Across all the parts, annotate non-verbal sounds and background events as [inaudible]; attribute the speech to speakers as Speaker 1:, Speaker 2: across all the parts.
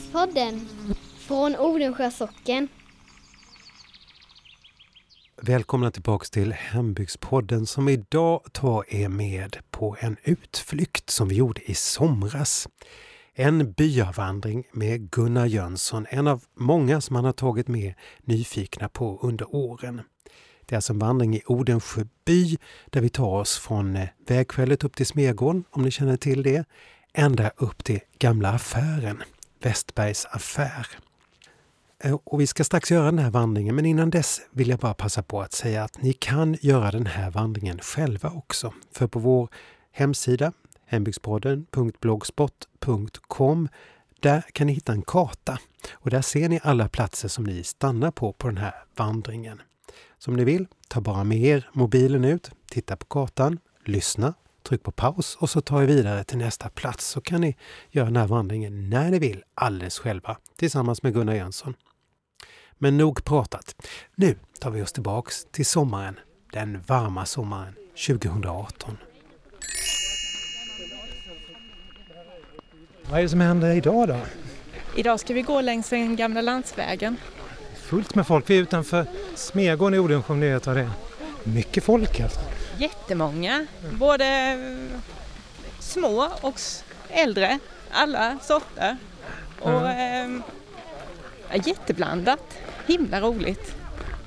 Speaker 1: Hembygdspodden från Odensjö socken.
Speaker 2: Välkomna tillbaka till Hembygdspodden som idag tar er med på en utflykt som vi gjorde i somras. En byavandring med Gunnar Jönsson, en av många som han har tagit med nyfikna på under åren. Det är alltså en vandring i Odensjö by där vi tar oss från eh, vägskälet upp till Smegården, om ni känner till det, ända upp till gamla affären, Westbergs affär. Eh, och vi ska strax göra den här vandringen men innan dess vill jag bara passa på att säga att ni kan göra den här vandringen själva också. För på vår hemsida hembygdspodden.blogspot.com där kan ni hitta en karta och där ser ni alla platser som ni stannar på på den här vandringen. Som ni vill, ta bara med er mobilen ut, titta på kartan, lyssna, tryck på paus och så tar vi vidare till nästa plats så kan ni göra den här vandringen när ni vill alldeles själva tillsammans med Gunnar Jönsson. Men nog pratat. Nu tar vi oss tillbaks till sommaren, den varma sommaren 2018. Vad är det som händer idag då?
Speaker 3: Idag ska vi gå längs den gamla landsvägen.
Speaker 2: Fullt med folk. Vi är utanför Smegården i Odensjö om ni vet vad det är. Mycket folk alltså.
Speaker 3: Jättemånga, både små och äldre, alla sorter. Och
Speaker 2: Mm.
Speaker 3: eh, jätteblandat, himla roligt.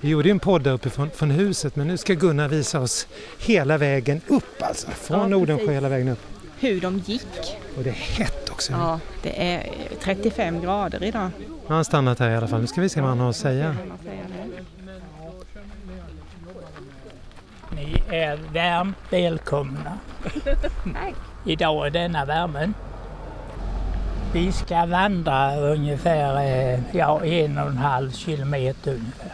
Speaker 2: Vi gjorde ju en podd där uppifrån från huset men nu ska Gunnar visa oss hela vägen upp alltså. Från
Speaker 3: Ja, precis.
Speaker 2: hela vägen upp.
Speaker 3: Hur de gick.
Speaker 2: Och det är hett också.
Speaker 3: Ja, det är 35 grader idag.
Speaker 2: Nu har han stannat här i alla fall. Nu ska vi se vad han har att säga.
Speaker 3: kan man säga det.
Speaker 4: Ni är varmt välkomna. Idag är denna värmen. Vi ska vandra ungefär eh, ja, en och en halv kilometer ungefär.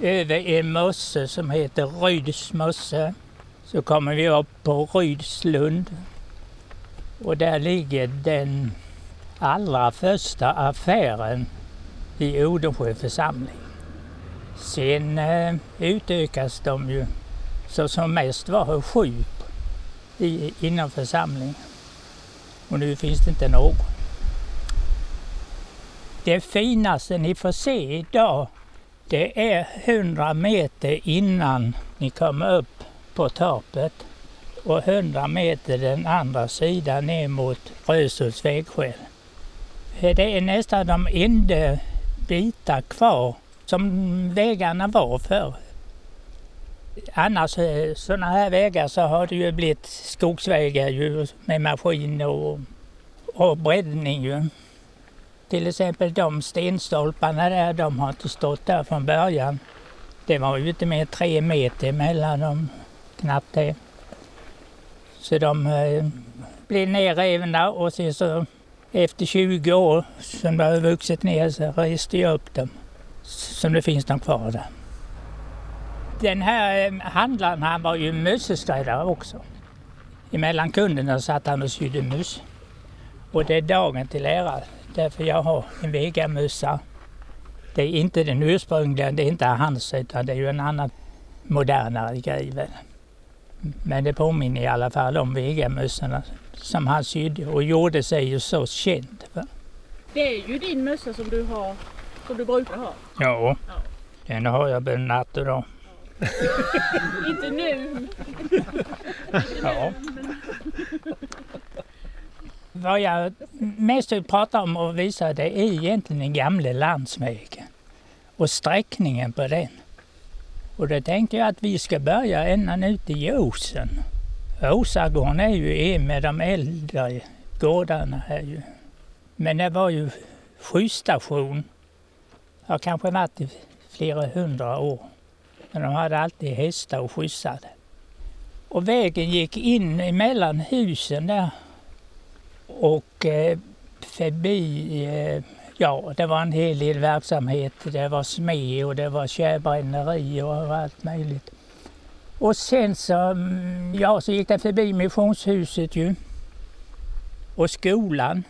Speaker 4: Över en mosse som heter Ryds mosse. Så kommer vi upp på Rydslund. Och där ligger den allra första affären i Odensjö församling. Sen eh, utökas de ju så som mest var sju i, inom församlingen. Och nu finns det inte någon. Det finaste ni får se idag det är 100 meter innan ni kommer upp på torpet och 100 meter den andra sidan ner mot Röshults vägskäl. Det är nästan de enda bitar kvar som vägarna var förr. Annars eh, sådana här vägar så har det ju blivit skogsvägar ju med maskin och, och breddning ju. Till exempel de stenstolparna där, de har inte stått där från början. Det var ju inte mer än tre meter mellan dem, knappt det. Så de eh, blev nerrivna och sen så efter 20 år som de har vuxit ner så reste jag upp dem som det finns någon kvar där. Den här eh, handlaren han var ju mösseskräddare också. Emellan kunderna satt han och sydde möss. Och det är dagen till ära därför jag har en vegamössa. Det är inte den ursprungliga, det är inte hans utan det är ju en annan modernare grej. väl. Men det påminner i alla fall om vegamössorna som han sydde och gjorde sig ju så känd. för.
Speaker 5: Det är ju din mössa som du har, som du brukar ha.
Speaker 4: Ja, den har jag både natt och dag. [laughs]
Speaker 5: Inte nu.
Speaker 4: Ja. Vad jag mest vill prata om och visa det är egentligen den gamla landsvägen och sträckningen på den. Och då tänkte jag att vi ska börja ända ut i Åsen. Åsagården är ju en med de äldre gårdarna här ju. Men det var ju skjutstation. Har kanske varit i flera hundra år. Men de hade alltid hästar och skjutsade. Och vägen gick in emellan husen där och eh, förbi, eh, ja det var en hel del verksamhet. Det var smed och det var tjärbränneri och allt möjligt. Och sen så, mm, ja, så gick det förbi missionshuset ju. Och skolan.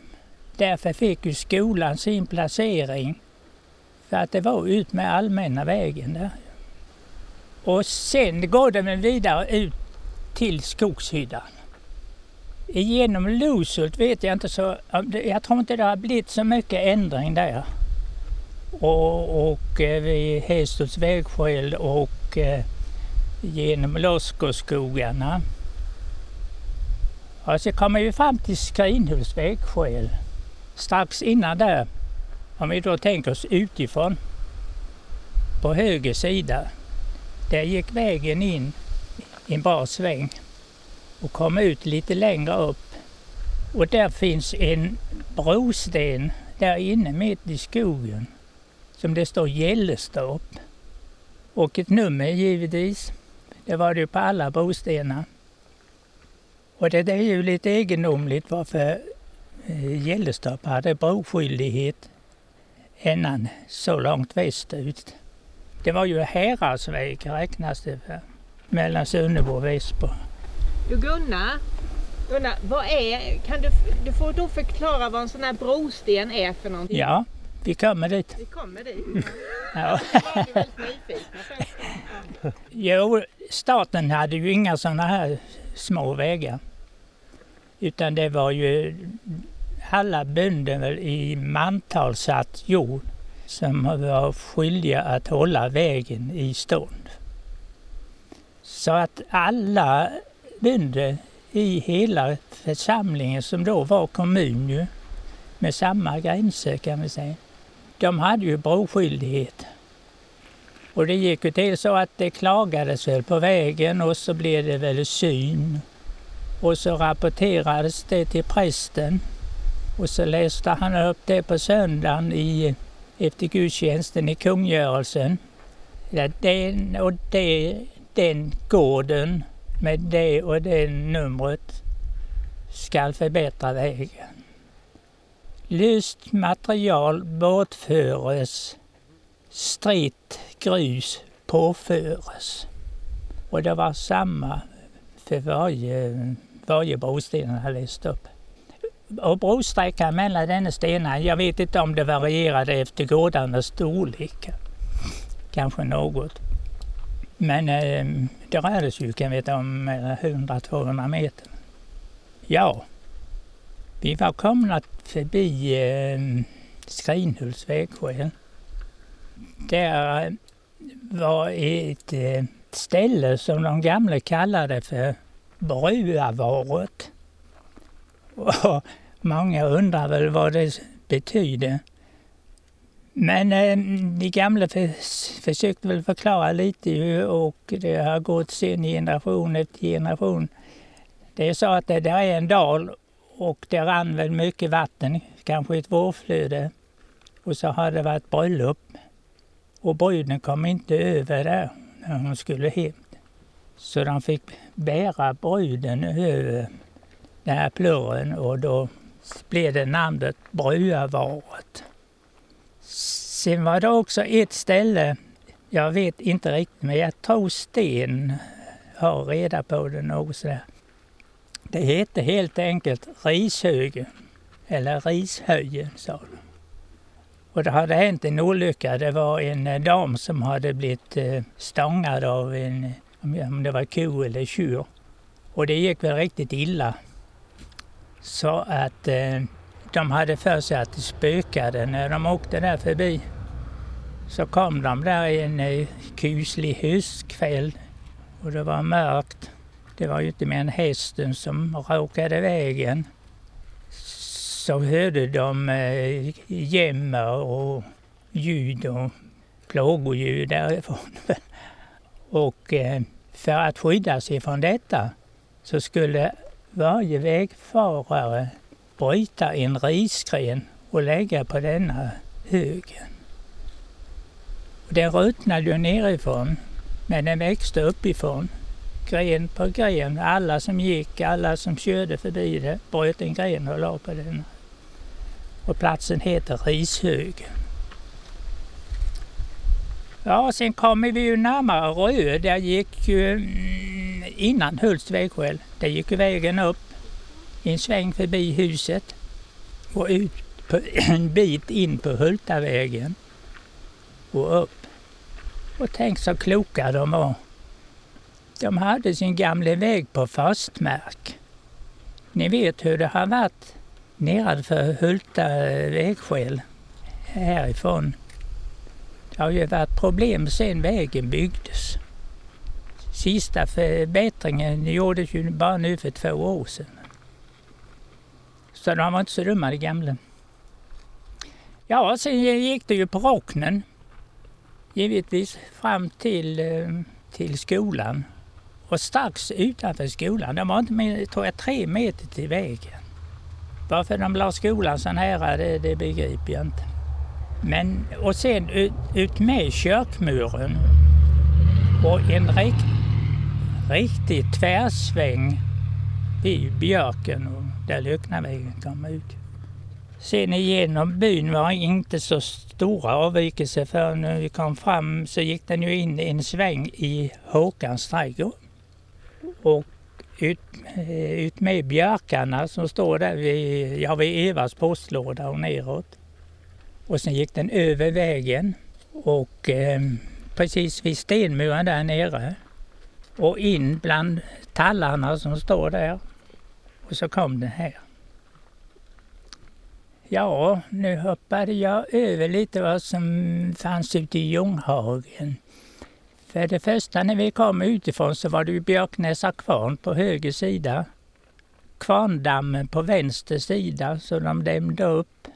Speaker 4: Därför fick ju skolan sin placering. För att det var ut med allmänna vägen där. Och sen går det väl vidare ut till Skogshyddan. Genom Loshult vet jag inte så, jag tror inte det har blivit så mycket ändring där. Och, och eh, vid Hästhults vägskäl och eh, genom Losskoskogarna. Och så alltså, kommer vi fram till Skrinhults vägskäl. Strax innan där, om vi då tänker oss utifrån, på höger sida, där gick vägen in i en bra sväng och kom ut lite längre upp. Och där finns en brosten där inne mitt i skogen som det står Gällestorp. Och ett nummer givetvis. Det var det ju på alla brostenar. Och det är ju lite egendomligt varför eh, Gällestorp hade broskyldighet innan så långt västerut. Det var ju häradsväg räknas det för, mellan Sunnebo och Väsbo.
Speaker 3: Du Gunnar, Gunnar vad är, kan du, du får då förklara vad en sån här brosten är för någonting?
Speaker 4: Ja, vi kommer dit.
Speaker 3: Vi kommer dit. [laughs]
Speaker 4: Ja.
Speaker 3: Ja.
Speaker 4: Jo, staten hade ju inga sådana här små vägar. Utan det var ju alla bönder i mantal satt jord som var skyldiga att hålla vägen i stånd. Så att alla bönder i hela församlingen som då var kommun ju, med samma gränser kan vi säga, de hade ju broskyldighet. Och det gick ju till så att det klagades väl på vägen och så blev det väl syn. Och så rapporterades det till prästen. Och så läste han upp det på söndagen i, efter gudstjänsten i kungörelsen. Ja, den och det, den gården med det och det numret skall förbättra vägen. Löst material bortföres, stritt grus påföres. Och det var samma för varje, varje brosten han läst upp. Och brosträckan mellan denna stenar, jag vet inte om det varierade efter gårdarnas storlek. Kanske något. Men eh, det rörde sig ju kan veta om eh, 100-200 meter. Ja, vi var komna förbi eh, Skrinhults vägskäl. Där eh, var ett eh, ställe som de gamla kallade för Bruavaret. Och många undrar väl vad det betyder. Men eh, de gamla förs försökte väl förklara lite ju och det har gått sen generation efter generation. Det är så att det där är en dal och det rann väl mycket vatten, kanske ett vårflöde. Och så har det varit bröllop. Och bruden kom inte över där när hon skulle hem. Så de fick bära bruden över den här plurren och då blev det namnet Bruavaret. Sen var det också ett ställe, jag vet inte riktigt, men jag tror Sten har reda på det något sådär. Det hette helt enkelt Rishögen, eller Rishöjen sa de. Och det hade hänt en olycka. Det var en eh, dam som hade blivit eh, stångad av en, om det var ko eller tjur. Och det gick väl riktigt illa. Så att eh, de hade för sig att det spökade när de åkte där förbi. Så kom de där en eh, kuslig höstkväll och det var mörkt. Det var ju inte mer än hästen som råkade vägen. Så hörde de eh, jämmer och ljud och plågoljud därifrån. [laughs] Och eh, för att skydda sig från detta så skulle varje vägfarare bryta en risgren och lägga på denna högen. Den ruttnade ju nerifrån, men den växte uppifrån gren på gren. Alla som gick, alla som körde förbi det bröt en gren och la på den. Och platsen heter Rishögen. Ja, sen kommer vi ju närmare Rö. Där gick ju mm, innan Hults vägskäl. Där gick ju vägen upp i en sväng förbi huset och ut på, [clears throat] en bit in på Hultavägen och upp. Och tänk så kloka de var. De hade sin gamla väg på fastmark. Ni vet hur det har varit nedanför Hulta vägskäl härifrån. Det har ju varit problem sen vägen byggdes. Sista förbättringen gjordes ju bara nu för två år sedan. Så de var inte så dumma de gamla. Ja, sen gick det ju på Rocknen. Givetvis fram till, eh, till skolan. Och strax utanför skolan, det var inte mer, tror jag, tre meter till vägen. Varför de la skolan så nära, det, det begriper jag inte. Men, och sen ut, ut med kyrkmuren och en rikt, riktig tvärsväng vid björken och där Löknavägen kom ut. Sen igenom byn var inte så stora avvikelser för när vi kom fram så gick den ju in en sväng i Håkans trädgård. Och ut, eh, ut med björkarna som står där vid, ja, vid Evas postlåda och neråt. Och sen gick den över vägen och eh, precis vid stenmuren där nere och in bland tallarna som står där. Och så kom den här. Ja, nu hoppade jag över lite vad som fanns ute i Ljunghagen. För det första när vi kom utifrån så var det ju Björknäsa kvarn på höger sida. Kvarndammen på vänster sida så de dämde upp.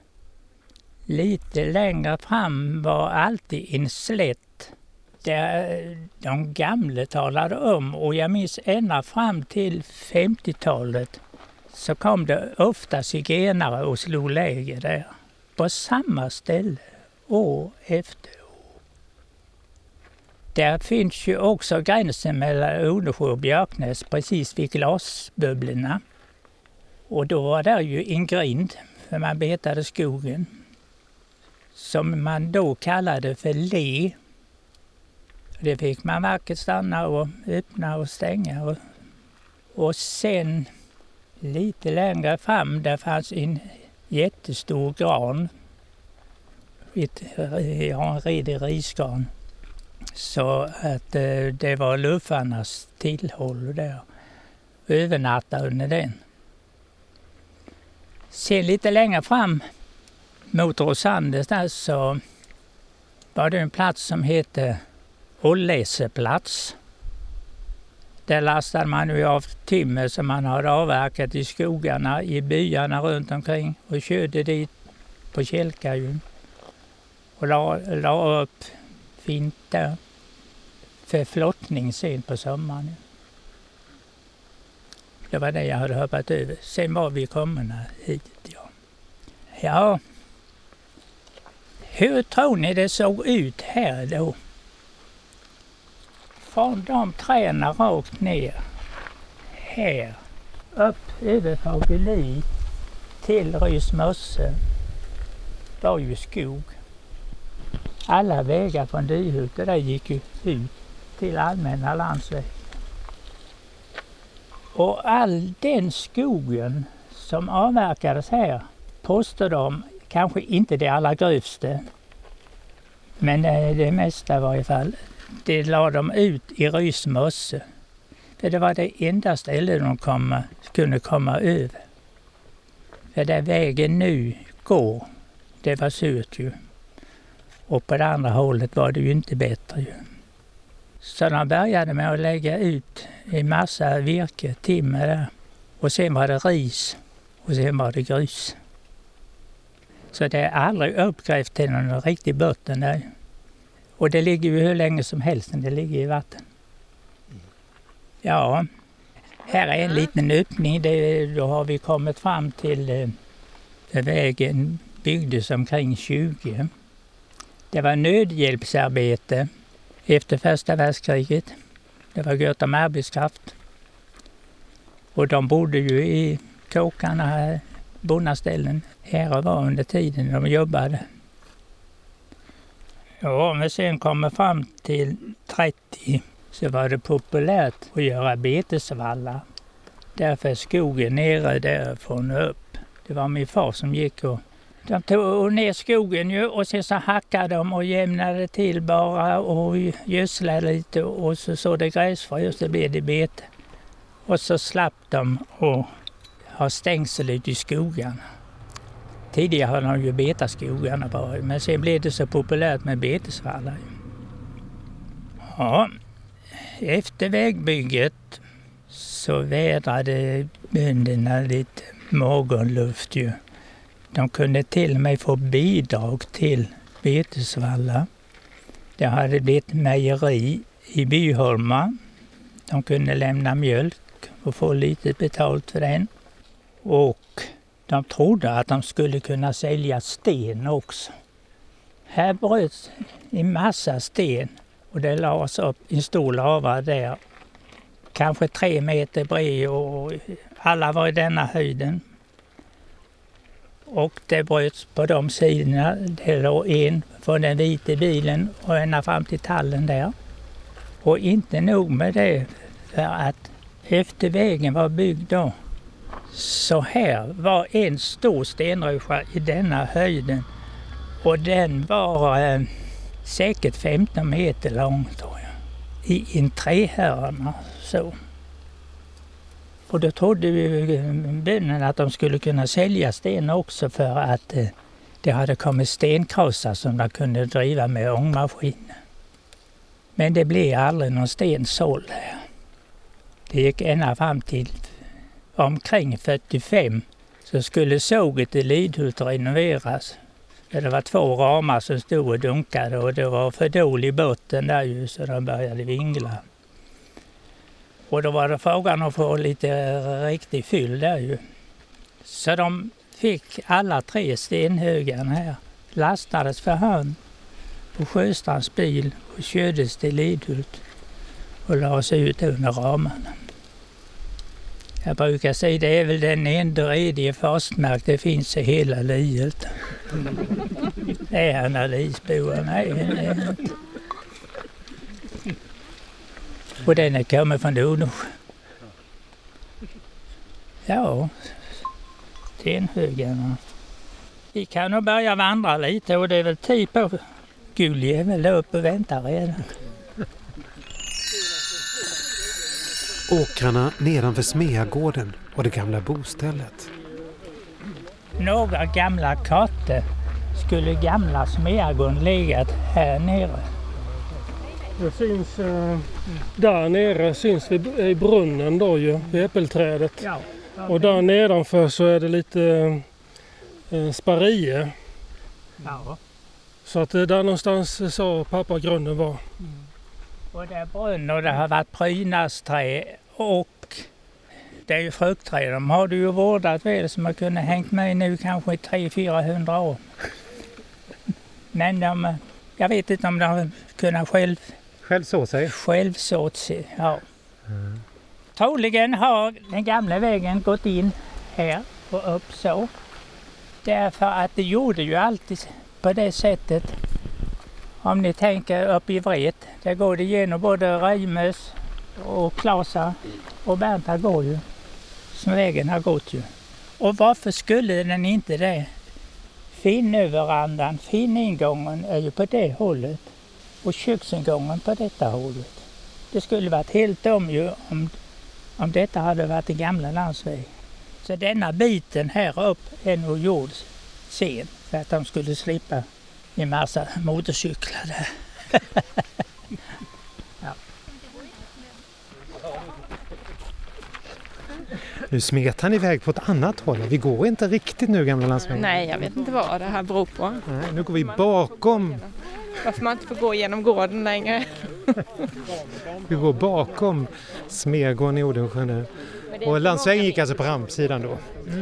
Speaker 4: Lite längre fram var alltid en slätt där eh, de gamla talade om och jag minns ända fram till 50-talet så kom det ofta zigenare och slog läger där. På samma ställe, år efter år. Där finns ju också gränsen mellan Odensjö och Björknäs precis vid glasbubblorna. Och då var det ju en grind, för man betade skogen, som man då kallade för le. Det fick man vackert stanna och öppna och stänga. Och, och sen Lite längre fram där fanns en jättestor gran. Ett, eh, ja, en redig risgran. Så att eh, det var luffarnas tillhåll där. Övernatta under den. Sen lite längre fram mot Rosandes där så var det en plats som hette Olleseplats. Där lastade man ju av timmer som man hade avverkat i skogarna, i byarna runt omkring och körde dit på kälkar ju. och la, la upp fint där för flottning sen på sommaren. Det var det jag hade hoppat över. Sen var vi komna hit. Ja. ja. Hur tror ni det såg ut här då? från de träden rakt ner här upp över Fageli till Rysmosse var ju skog. Alla vägar från Dyhult där gick ju ut till allmänna landsväg. Och all den skogen som avverkades här påstår de, kanske inte det allra grövsta, men eh, det mesta i varje fall, det la de ut i Rysmosse. För det var det enda stället de kom, kunde komma över. För där vägen nu går, det var surt ju. Och på det andra hållet var det ju inte bättre ju. Så de började med att lägga ut en massa virke, timmer där. Och sen var det ris och sen var det grus. Så det är aldrig uppgrävt till någon riktig botten där. Och det ligger ju hur länge som helst när det ligger i vatten. Ja, här är en liten öppning. Det, då har vi kommit fram till eh, vägen byggdes omkring 20. Det var nödhjälpsarbete efter första världskriget. Det var gott om arbetskraft. Och de bodde ju i kåkarna, bonnaställen, här och var under tiden de jobbade. Ja, vi sen kommer fram till 30 så var det populärt att göra betesvallar. Därför skogen nere därifrån och upp. Det var min far som gick och de tog ner skogen ju och sen så hackade de och jämnade till bara och gödslade lite och så såg det gräsfrö och så blev det bete. Och så slapp de och har stängsel ute i skogarna. Tidigare hade de ju betat skogarna bara, men sen blev det så populärt med betesvallar. Ja, efter vägbygget så vädrade bönderna lite morgonluft ju. De kunde till och med få bidrag till betesvallar. Det hade blivit mejeri i Byholma. De kunde lämna mjölk och få lite betalt för den. Och de trodde att de skulle kunna sälja sten också. Här bröts en massa sten och det lades upp en stor lava där. Kanske tre meter bred och alla var i denna höjden. Och det bröts på de sidorna. Det låg en från den vita bilen och ända fram till tallen där. Och inte nog med det, för att efter vägen var byggd då, så här var en stor stenruscha i denna höjden. Och den var eh, säkert 15 meter lång tror jag. I en trähörna så. Och då trodde eh, bönderna att de skulle kunna sälja sten också för att eh, det hade kommit stenkrossar som de kunde driva med ångmaskiner. Men det blev aldrig någon sten såld här. Det gick ända fram till omkring 45 så skulle såget i Lidhult renoveras. Det var två ramar som stod och dunkade och det var för dålig botten där ju så de började vingla. Och då var det frågan att få lite eh, riktig fyll där ju. Så de fick alla tre stenhögarna här, lastades för hand på Sjöstrands bil och kördes till Lidhult och lades ut under ramarna. Jag brukar säga det är väl den enda rediga fastmark det finns i hela livet. Det är han Alisboa. Nej, Och den är från Donosjö. Ja, stenhögarna. Vi kan nog börja vandra lite och det är väl tid på. Gulli är väl uppe och väntar redan.
Speaker 2: Åkrarna nedanför Smeagården och det gamla bostället.
Speaker 4: Några gamla kartor skulle gamla Smeagården legat här nere.
Speaker 6: Det syns eh, där nere syns vi i brunnen då ju, vid äppelträdet. Och där nedanför så är det lite eh, sparie.
Speaker 4: ja.
Speaker 6: Så att det där någonstans sa pappa grunden var.
Speaker 4: Och det är brunn och det har varit prydnadsträ och det är ju fruktträd. De har du ju vårdat väl som har kunnat hängt med nu kanske i 300-400 år. Men de, jag vet inte om de har kunnat själv,
Speaker 2: Själv så sig.
Speaker 4: självsåt sig. Ja. Troligen har den gamla vägen gått in här och upp så. Därför att det gjorde ju alltid på det sättet. Om ni tänker upp i Vret, där går det igenom både Reimers och Klasa och Bernta går ju. Som vägen har gått ju. Och varför skulle den inte det? Finnöverandan, finningången är ju på det hållet och köksingången på detta hållet. Det skulle varit helt om ju om, om detta hade varit en gamla landsväg. Så denna biten här upp är nog gjord sen för att de skulle slippa en massa motorcyklar [laughs] där.
Speaker 2: Nu smet han iväg på ett annat håll. Vi går inte riktigt nu gamla landsvägen.
Speaker 7: Nej, jag vet inte vad det här beror på.
Speaker 2: Nej, nu går vi bakom.
Speaker 7: Varför man inte får gå genom gården längre. [laughs]
Speaker 2: Vi går bakom Smegården i Odensjö nu. Och landsvägen gick alltså på rampsidan då.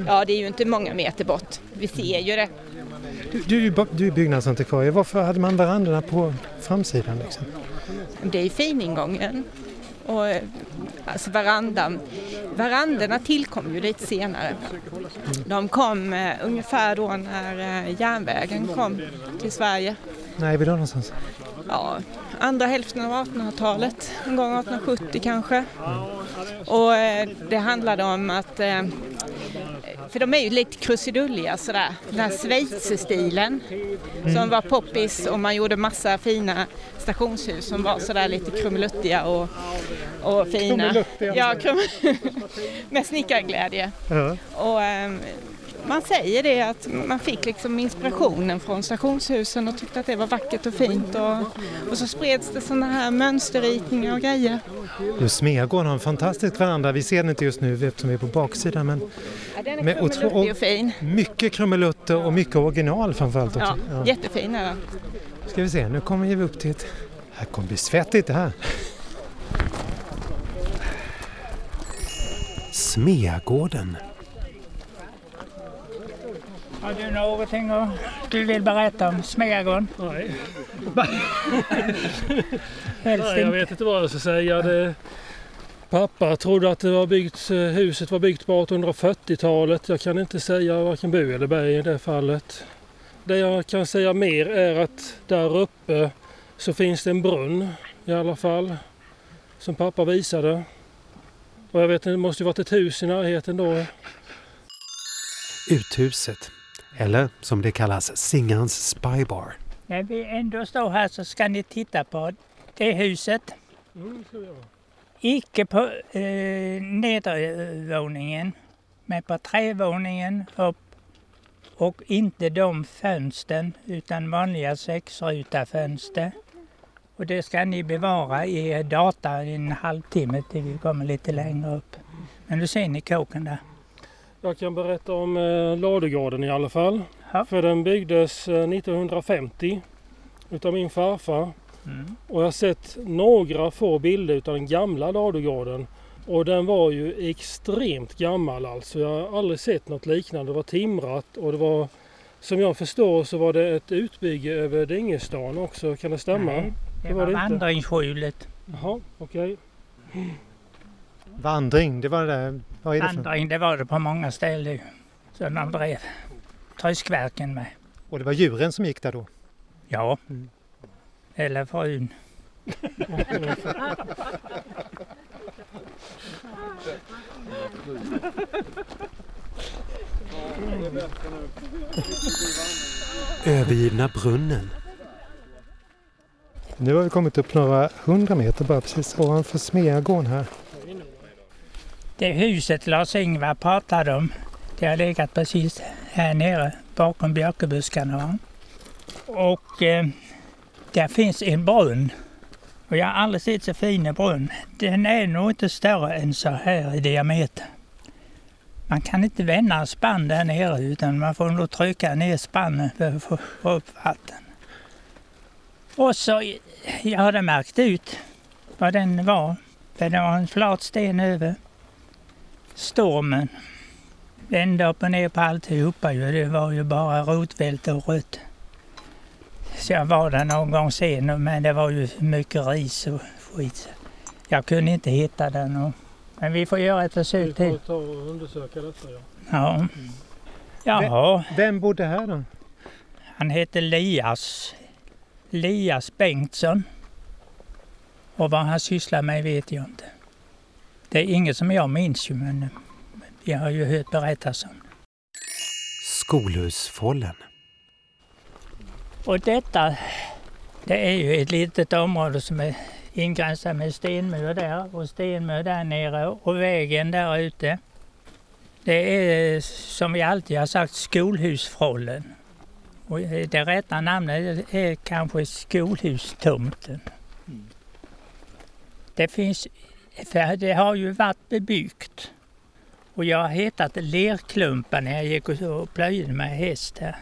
Speaker 7: Ja, det är ju inte många meter bort. Vi ser ju det.
Speaker 2: Du, du, du är byggnadsantikvarie. Varför hade man verandorna på framsidan? Liksom?
Speaker 7: Det är finingången. Och alltså verandan. Verandorna tillkom ju lite senare. De kom eh, ungefär då när eh, järnvägen kom till Sverige.
Speaker 2: Nej, vi då någonstans?
Speaker 7: Ja, andra hälften av 1800-talet, en gång 1870 kanske. Och eh, det handlade om att eh, för de är ju lite krusidulliga sådär, den här schweizerstilen som var poppis och man gjorde massa fina stationshus som var sådär lite krumeluttiga och, och fina. Ja, krum, [laughs] med snickarglädje.
Speaker 2: Ja.
Speaker 7: Och, ehm, man säger det att man fick liksom inspirationen från stationshusen och tyckte att det var vackert och fint och, och så spreds det sådana här mönsterritningar och grejer.
Speaker 2: Just Smeagården har en fantastisk veranda. Vi ser den inte just nu eftersom vi är på baksidan men
Speaker 7: Ja, den är krumeluttig och fin.
Speaker 2: mycket krumelutter och mycket original framförallt också.
Speaker 7: Ja, jättefin är den.
Speaker 2: Ska vi se, nu kommer vi upp till ett... Här kommer bli svettigt det här. Smeagården.
Speaker 4: Har du någonting att, du vill berätta om Smeagården?
Speaker 6: Nej. [laughs] Nej, jag vet inte vad jag ska säga. Det, pappa trodde att det var byggt, eh, huset var byggt på 1840-talet. Jag kan inte säga varken bu eller bä i det fallet. Det jag kan säga mer är att där uppe så finns det en brunn i alla fall. Som pappa visade. Och jag vet inte, det måste ju varit ett hus i närheten då.
Speaker 2: Uthuset. Eller som det kallas, Singarns Spybar.
Speaker 4: När vi ändå står här så ska ni titta på det huset.
Speaker 6: Mm.
Speaker 4: Icke på eh, nedervåningen, men på trävåningen upp. Och inte de fönstren, utan vanliga sexruta fönster. Och det ska ni bevara i data i en halvtimme till vi kommer lite längre upp. Men nu ser ni kåken där.
Speaker 6: Jag kan berätta om eh, ladugården i alla fall.
Speaker 4: Ja.
Speaker 6: För den byggdes eh, 1950 utav min farfar.
Speaker 4: Mm.
Speaker 6: Och jag har sett några få bilder utav den gamla ladugården. Och den var ju extremt gammal alltså. Jag har aldrig sett något liknande. Det var timrat och det var som jag förstår så var det ett utbygge över Dingestan också. Kan det stämma?
Speaker 4: Nej, det
Speaker 6: Det var
Speaker 4: var vandringsskjulet.
Speaker 6: Jaha, okej.
Speaker 2: Vandring, det var det där. Vad är det?
Speaker 4: Vandring, det var det på många ställen. Så de drev tryskverken med.
Speaker 2: Och det var djuren som gick där då?
Speaker 4: Ja.
Speaker 2: Mm.
Speaker 4: Eller frun.
Speaker 2: Övergivna brunnen. Nu har vi kommit upp några hundra meter bara precis ovanför Smeagården här.
Speaker 4: Det huset Lars-Ingvar pratade om, det har legat precis här nere bakom björkebuskarna. Och eh, där finns en brunn. Och jag har aldrig sett så fin en brunn. Den är nog inte större än så här i diameter. Man kan inte vända en spann där nere utan man får nog trycka ner spannen för att få få upp vatten. Och så, jag hade märkt ut vad den var. För det var en flat sten över. Stormen vände upp och ner på alltihopa ju. Det var ju bara rotvälte och rött. Så jag var där någon gång sen men det var ju mycket ris och skit. Jag kunde inte hitta den. Och, men vi får göra ett
Speaker 6: Vi
Speaker 4: försök
Speaker 6: får
Speaker 4: till.
Speaker 6: ta och undersöka detta ja.
Speaker 4: Ja. Jaha,
Speaker 2: Vem bodde här då?
Speaker 4: han hette Lias. Lias Bengtsson. Och vad han sysslar med vet jag inte. Det är inget som jag minns ju men jag har ju hört berättas om.
Speaker 2: Skolhusfållen.
Speaker 4: Och detta, det är ju ett litet område som är ingränsat med stenmur där och stenmur där nere och vägen där ute. Det är som vi alltid har sagt skolhusfrollen. Och det rätta namnet är kanske skolhustomten. Det finns, för det har ju varit bebyggt. Och jag har hittat lerklumpar när jag gick och plöjde med häst här.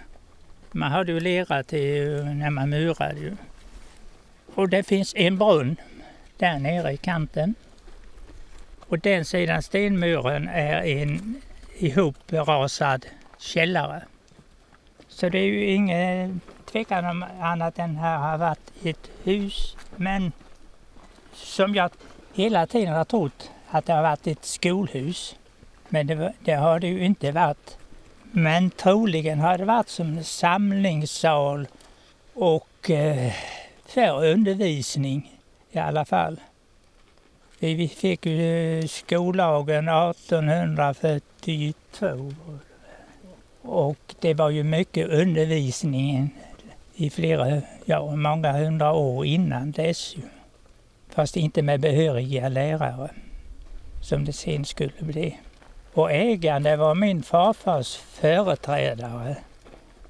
Speaker 4: Man hade ju lera till när man murade ju. Och det finns en brunn där nere i kanten. Och den sidan stenmuren är en ihoprasad källare. Så det är ju ingen tvekan om annat än här har varit ett hus. Men som jag hela tiden har trott att det har varit ett skolhus. Men det, det har det ju inte varit. Men troligen har det varit som samlingssal och eh, för undervisning i alla fall. Vi fick ju skollagen 1842. Och det var ju mycket undervisning i flera, ja många hundra år innan dess ju. Fast inte med behöriga lärare som det sen skulle bli. Och ägaren det var min farfars företrädare.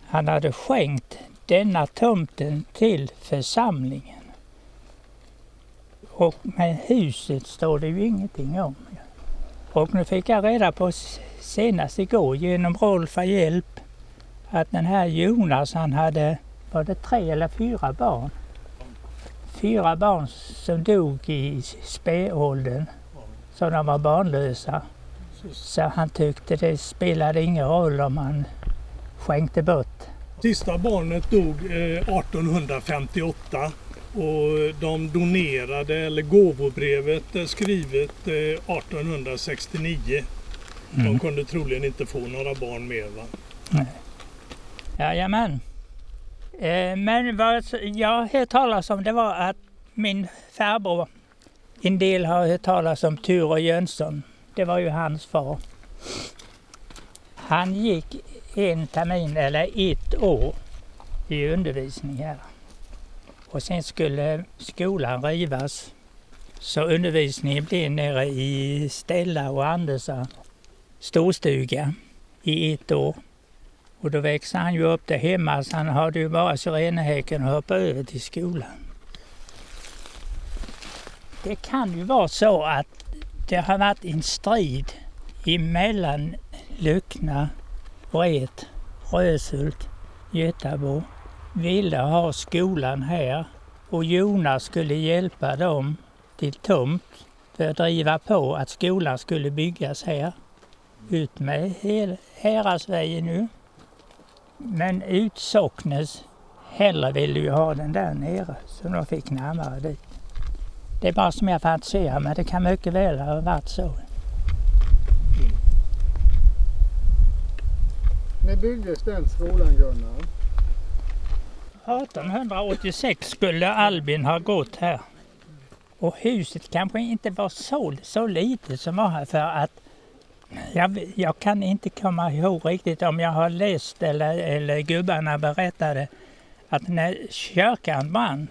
Speaker 4: Han hade skänkt denna tomten till församlingen. Och med huset står det ju ingenting om. Och nu fick jag reda på senast igår genom Rolf Hjälp att den här Jonas han hade, var det tre eller fyra barn? Fyra barn som dog i spädåldern, så de var barnlösa. Så han tyckte det spelade ingen roll om han skänkte bort.
Speaker 6: Sista barnet dog 1858 och de donerade, eller gåvobrevet är skrivet 1869. Mm. De kunde troligen inte få några barn mer va?
Speaker 4: Nej. Jajamän. Eh, men vad jag har hört talas om det var att min farbror, en del har hört talas om Ture Jönsson. Det var ju hans far. Han gick en termin eller ett år i undervisning här. Och sen skulle skolan rivas. Så undervisningen blev nere i Stella och Andersa storstuga i ett år. Och då växte han ju upp där hemma så han hade ju bara syrenhäcken att hoppa över till skolan. Det kan ju vara så att det har varit en strid emellan Lyckna, Vret, Röshult, Götabo ville ha skolan här och Jonas skulle hjälpa dem till tomt för att driva på att skolan skulle byggas här. Ut med Häradsvägen nu. Men Utsocknes hellre ville ju ha den där nere så de fick närmare dit. Det är bara som jag fantiserar men det kan mycket väl ha varit så.
Speaker 8: När byggdes den skolan Gunnar?
Speaker 4: 1886 skulle Albin ha gått här. Och huset kanske inte var så, så litet som var här för att jag, jag, kan inte komma ihåg riktigt om jag har läst eller, eller gubbarna berättade att när kyrkan brann,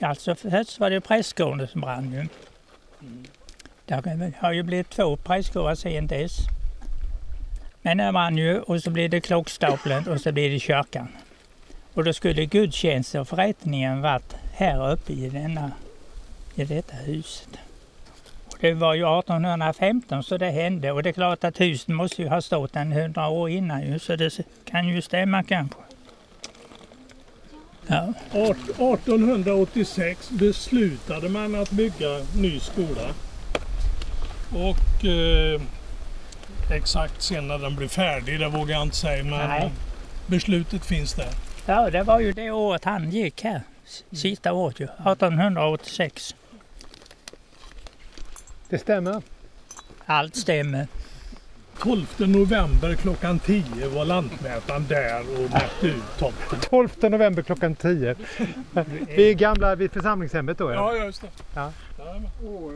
Speaker 4: alltså först var det prästgården som brann ju. Det har ju blivit två prästgårdar sen dess. Men den brann ju och så blev det klockstapeln och så blev det kyrkan. Och då skulle gudstjänsten och förrättningen varit här uppe i, denna, i detta huset. Det var ju 1815 så det hände och det är klart att huset måste ju ha stått en hundra år innan ju, så det kan ju stämma kanske.
Speaker 6: Ja. 1886 beslutade man att bygga ny skola. Och eh, exakt sen när den blev färdig, det vågar jag inte säga, men Nej. beslutet finns där.
Speaker 4: Ja, det var ju det året han gick här. Sista året ju, 1886.
Speaker 8: Det stämmer?
Speaker 4: Allt stämmer.
Speaker 6: 12 november klockan 10 var lantmätaren där och mätte ut tomten.
Speaker 8: 12 november klockan 10. Vi är gamla vid församlingshemmet då?
Speaker 6: Ja, ja just det. Ja.
Speaker 8: År?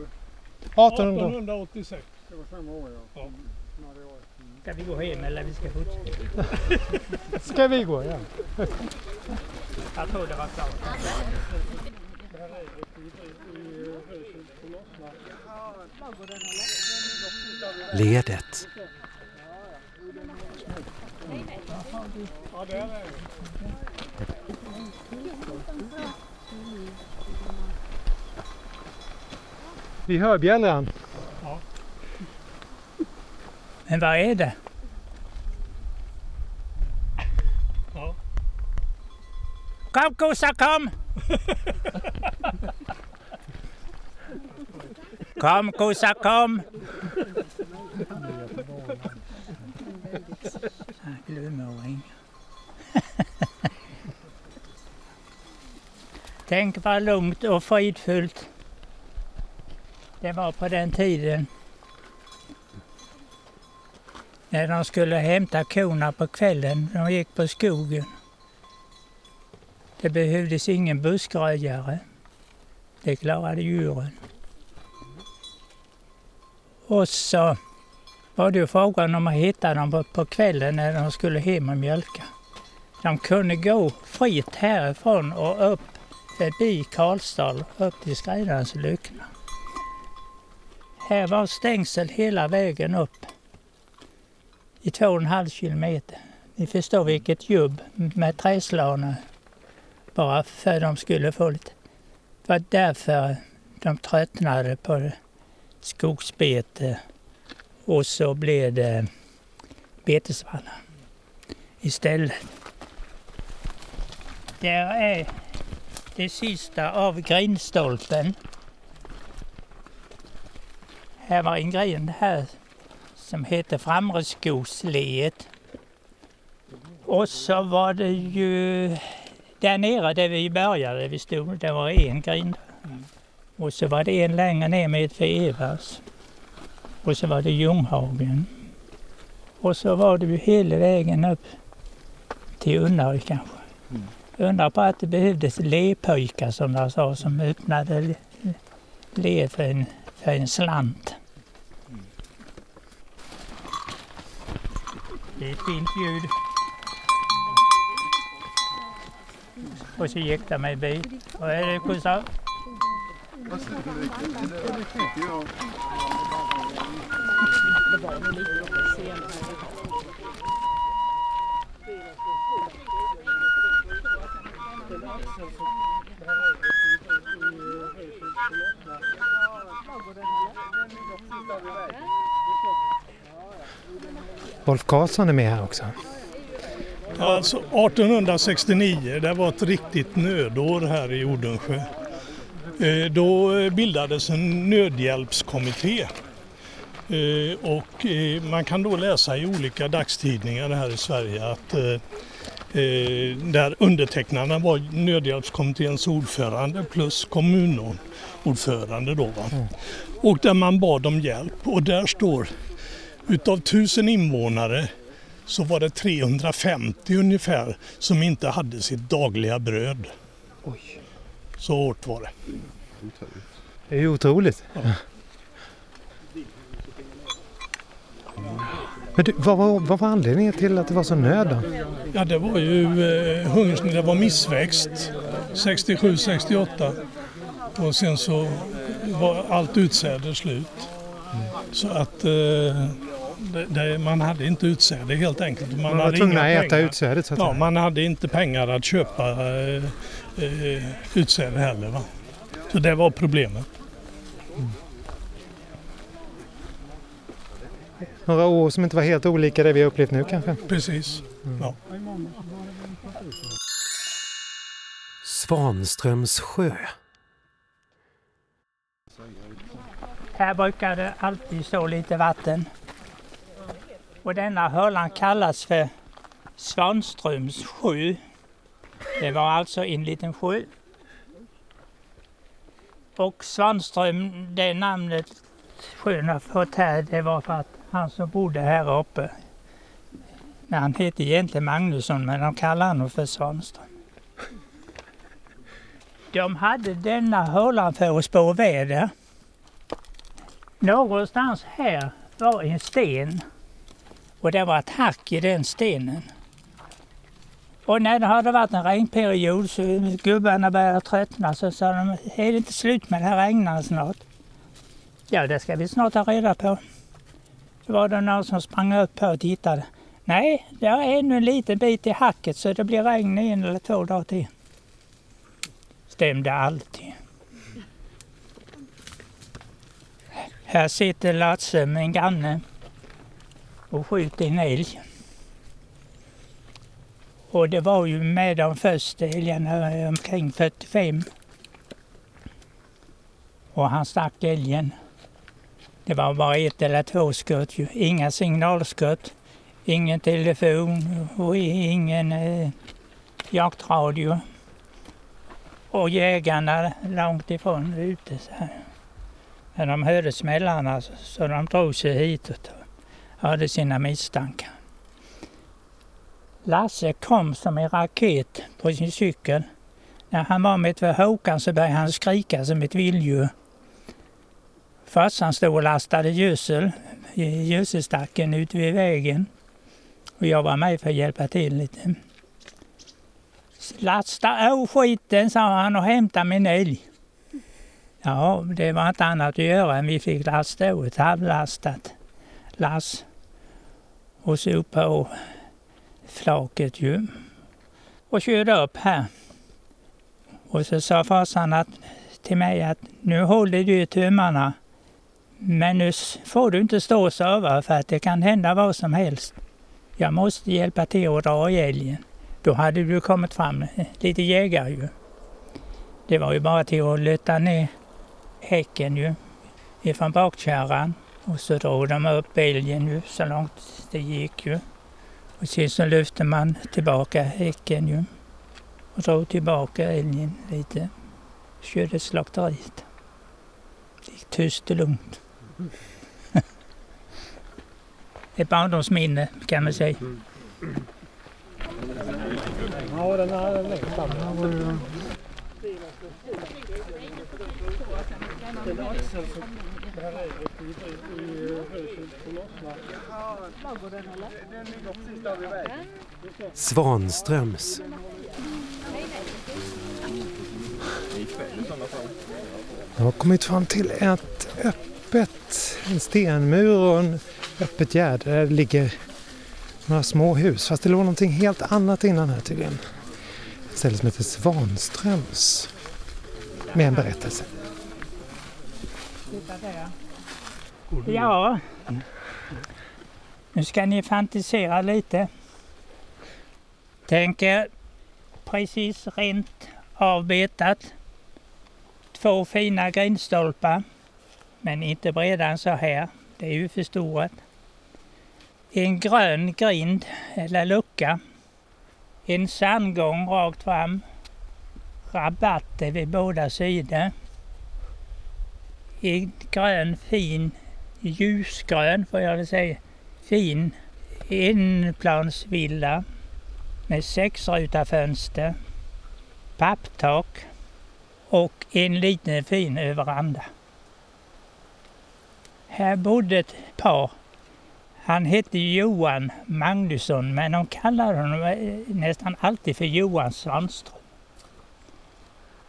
Speaker 6: 1886.
Speaker 8: Det var samma år ja. ja.
Speaker 4: Ska vi gå hem eller vi ska fortsätta? [laughs]
Speaker 8: ska vi gå, ja.
Speaker 4: Jag tror det var klart.
Speaker 2: Ledet.
Speaker 8: Vi hör bjällran.
Speaker 4: Men vad är det?
Speaker 6: Ja.
Speaker 4: Kom kossa kom! [laughs] kom kossa kom! Tänk vad lugnt och fridfullt det var på den tiden när de skulle hämta korna på kvällen. De gick på skogen. Det behövdes ingen buskröjare. Det klarade djuren. Och så var det ju frågan om att hitta dem på, kvällen när de skulle hem och mjölka. De kunde gå fritt härifrån och upp förbi Karlstad upp till Skräddarens Lyckna. Här var stängsel hela vägen upp i två och en halv kilometer. Ni förstår vilket jobb med träslana bara för att de skulle få lite. Det var därför de tröttnade på det skogsbete och så blev det betesvallar istället. Där är det sista av grindstolpen. Här var en grind här som heter Framreskogsleet. Och så var det ju där nere där vi började, vi stod, det var en grind. Och så var det en längre ner med för Evers. Och så var det Ljunghagen. Och så var det ju hela vägen upp till Unnaryd kanske. Mm. Undrar på att det behövdes lepojkar som de sa som öppnade le för en, för en slant. Det är ett fint ljud. Och så gick de i bil. Är det Gustav?
Speaker 2: Rolf Karlsson är med här också.
Speaker 9: Alltså 1869, det var ett riktigt nödår här i Odensjö. Eh, då bildades en nödhjälpskommitté eh, och eh, man kan då läsa i olika dagstidningar här i Sverige att där undertecknarna var nödhjälpskommitténs ordförande plus kommunordförande då. Va? Mm. Och där man bad om hjälp och där står utav tusen invånare så var det 350 ungefär som inte hade sitt dagliga bröd. Oj. Så hårt var det.
Speaker 2: Det är ju otroligt. Ja. Men du, vad, var, vad var anledningen till att det var så nöd då?
Speaker 9: Ja det var ju eh, hungersnöd, det var missväxt 67-68 och sen så var allt utsäde slut. Mm. Så att eh, det, det, man hade inte utsäde helt enkelt. Man,
Speaker 2: man var tvungen att äta utsädet så att
Speaker 9: Ja, säga. man hade inte pengar att köpa eh, eh, utsäde heller. Va? Så det var problemet. Mm.
Speaker 2: Några år som inte var helt olika det vi har upplevt nu kanske?
Speaker 9: Precis. Mm. Ja.
Speaker 2: Svanströms sjö.
Speaker 4: Här brukar det alltid stå lite vatten. Och denna hörlan kallas för Svanströms sjö. Det var alltså en liten sjö. Och Svanström, det namnet sjön har fått här, det var för att han som bodde här uppe, han hette egentligen Magnusson men de kallade honom för Svanström. De hade denna hålan för att spå väder. Någonstans här var en sten och det var ett hack i den stenen. Och när det hade varit en regnperiod så gubbarna började tröttna så sa de, är det inte slut med det här regnar snart? Ja, det ska vi snart ta reda på. Då var det någon som sprang upp och tittade. Nej, det är ännu en liten bit i hacket så det blir regn en eller två dagar till. Stämde alltid. Här sitter Lasse med en granne och sköt en älg. Och det var ju med de första älgarna eh, omkring 45. Och han stack älgen. Det var bara ett eller två skott ju. Inga signalskott, ingen telefon och ingen eh, jaktradio. Och jägarna långt ifrån ute så här. Men de hörde smällarna så, så de drog sig hitåt och hade sina misstankar. Lasse kom som en raket på sin cykel. När han var mitt vid Håkan så började han skrika som ett vilddjur. Farsan stod och lastade gödsel gödselstacken ute vid vägen. Och jag var med för att hjälpa till lite. Lasta av skiten, sa han och hämta min älg. Ja, det var inte annat att göra än vi fick lasta av ett halvlastat lass. Och så upp på flaket ju. Och körde upp här. Och så sa farsan att, till mig att nu håller du i tummarna. Men nu får du inte stå och sova för att det kan hända vad som helst. Jag måste hjälpa till att dra i älgen. Då hade du kommit fram eh, lite jägare ju. Det var ju bara till att lyfta ner häcken ju ifrån bakkärran och så drog de upp älgen ju så långt det gick ju. Och sen så lyfte man tillbaka häcken ju och drog tillbaka älgen lite. Körde slakteriet. Det gick tyst och lugnt. Ett barndomsminne kan man säga.
Speaker 8: Ja, den här längtan.
Speaker 2: Svanströms. Jag har kommit fram till ett öppet, en stenmur och en öppet gärde där det ligger några små hus. Fast det låg någonting helt annat innan här tydligen. Ett ställe som heter Svanströms. Med en berättelse.
Speaker 4: Ja, nu ska ni fantisera lite. Tänk er precis rent avbetat. Två fina grindstolpar, men inte bredare än så här. Det är ju förstorat. En grön grind eller lucka. En sandgång rakt fram. Rabatter vid båda sidor. En grön fin, ljusgrön får jag väl säga, fin enplansvilla med sexruta fönster, papptak och en liten fin veranda. Här bodde ett par. Han hette Johan Magnusson men de kallade honom eh, nästan alltid för Johan Svanström.